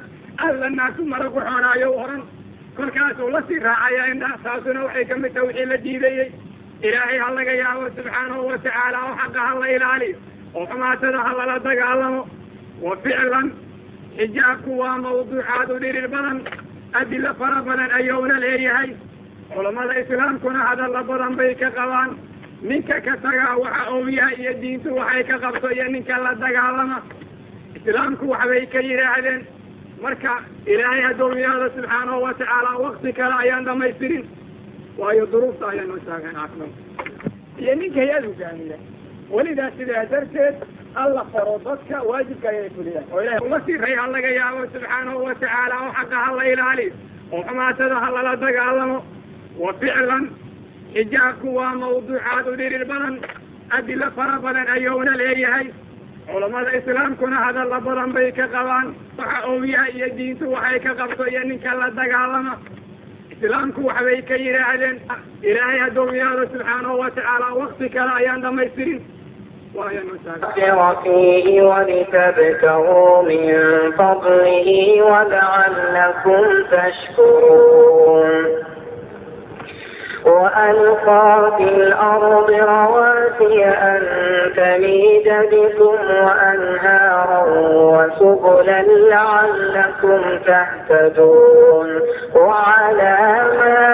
Alla naasu mara ku xoonaayo oran kolkaasuu la sii raacaya indha taasuna waxay ka mid taha wixii la diidayey. Ilaahay ha laga yaabo subxaanahu watacaala oo xaqa ha la ilaaliyo. Oo xumaatada ha lala dagaalamo. Wa ficlan xijaabku waa mawduucaad u dhirir badan adilo fara badan ayuuna leeyahay culammada islaamkuna hadalla badan bay ka qabaan ninka ka tagaa waxa uu yahay iyo diintu waxay ka qabto iyo ninka la dagaalama islaamku waxbay ka yidhaahdeen marka ilaahay addoomiyaada subxaanahu watacaala wakti kale ayaan dhamaystirin waayo duruufta ayaa noo taagan caafimaad iyo ninka hay'ad hogaamiya welidaa sidaa darteed alla faro dadka waajibka ayay fuliyaan. Oo ilahay ula siray ha laga yaabo subxaanahu watacaala oo xaqa ha la ilaaliyo oo xumaatada ha lala dagaalamo. Wa ficlan xijaabku waa mawduucaad u dhirir badan adilo fara badan ayuuna leeyahay. Culammada islaamkuna hadalla badan bay ka qabaan waxa yahay iyo diintu waxay ka qabto iyo ninka la dagaalama. Islaamku waxbay ka yidhaahdeen ilaahay addoomiyaada subxaanahu watacaala wakti kale ayaan dhamaystirin فيه ولتبتغوا من فضله ولعلكم تشكرون وألقى في الأرض رواسي أن تميد بكم وأنهارا وسبلا لعلكم تهتدون وعلامات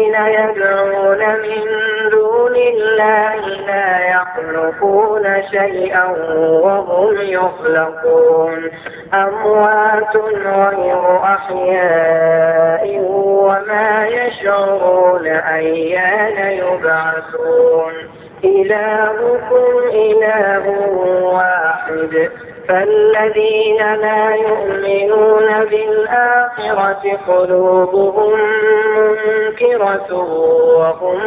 الذين يدعون من دون الله لا يخلقون شيئا وهم يخلقون أموات غير أحياء وما يشعرون أيان يبعثون إلهكم إله واحد فالذين لا يؤمنون بالآخرة قلوبهم منكرة وهم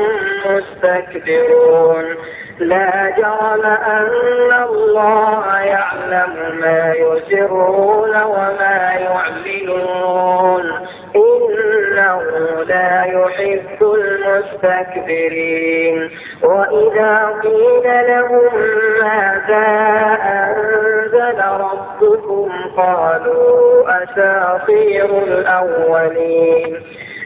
مستكبرون لا جرم أن الله يعلم ما يسرون وما يعملون إنه لا يحب المستكبرين وإذا قيل لهم ماذا أنزل ربكم قالوا أساطير الأولين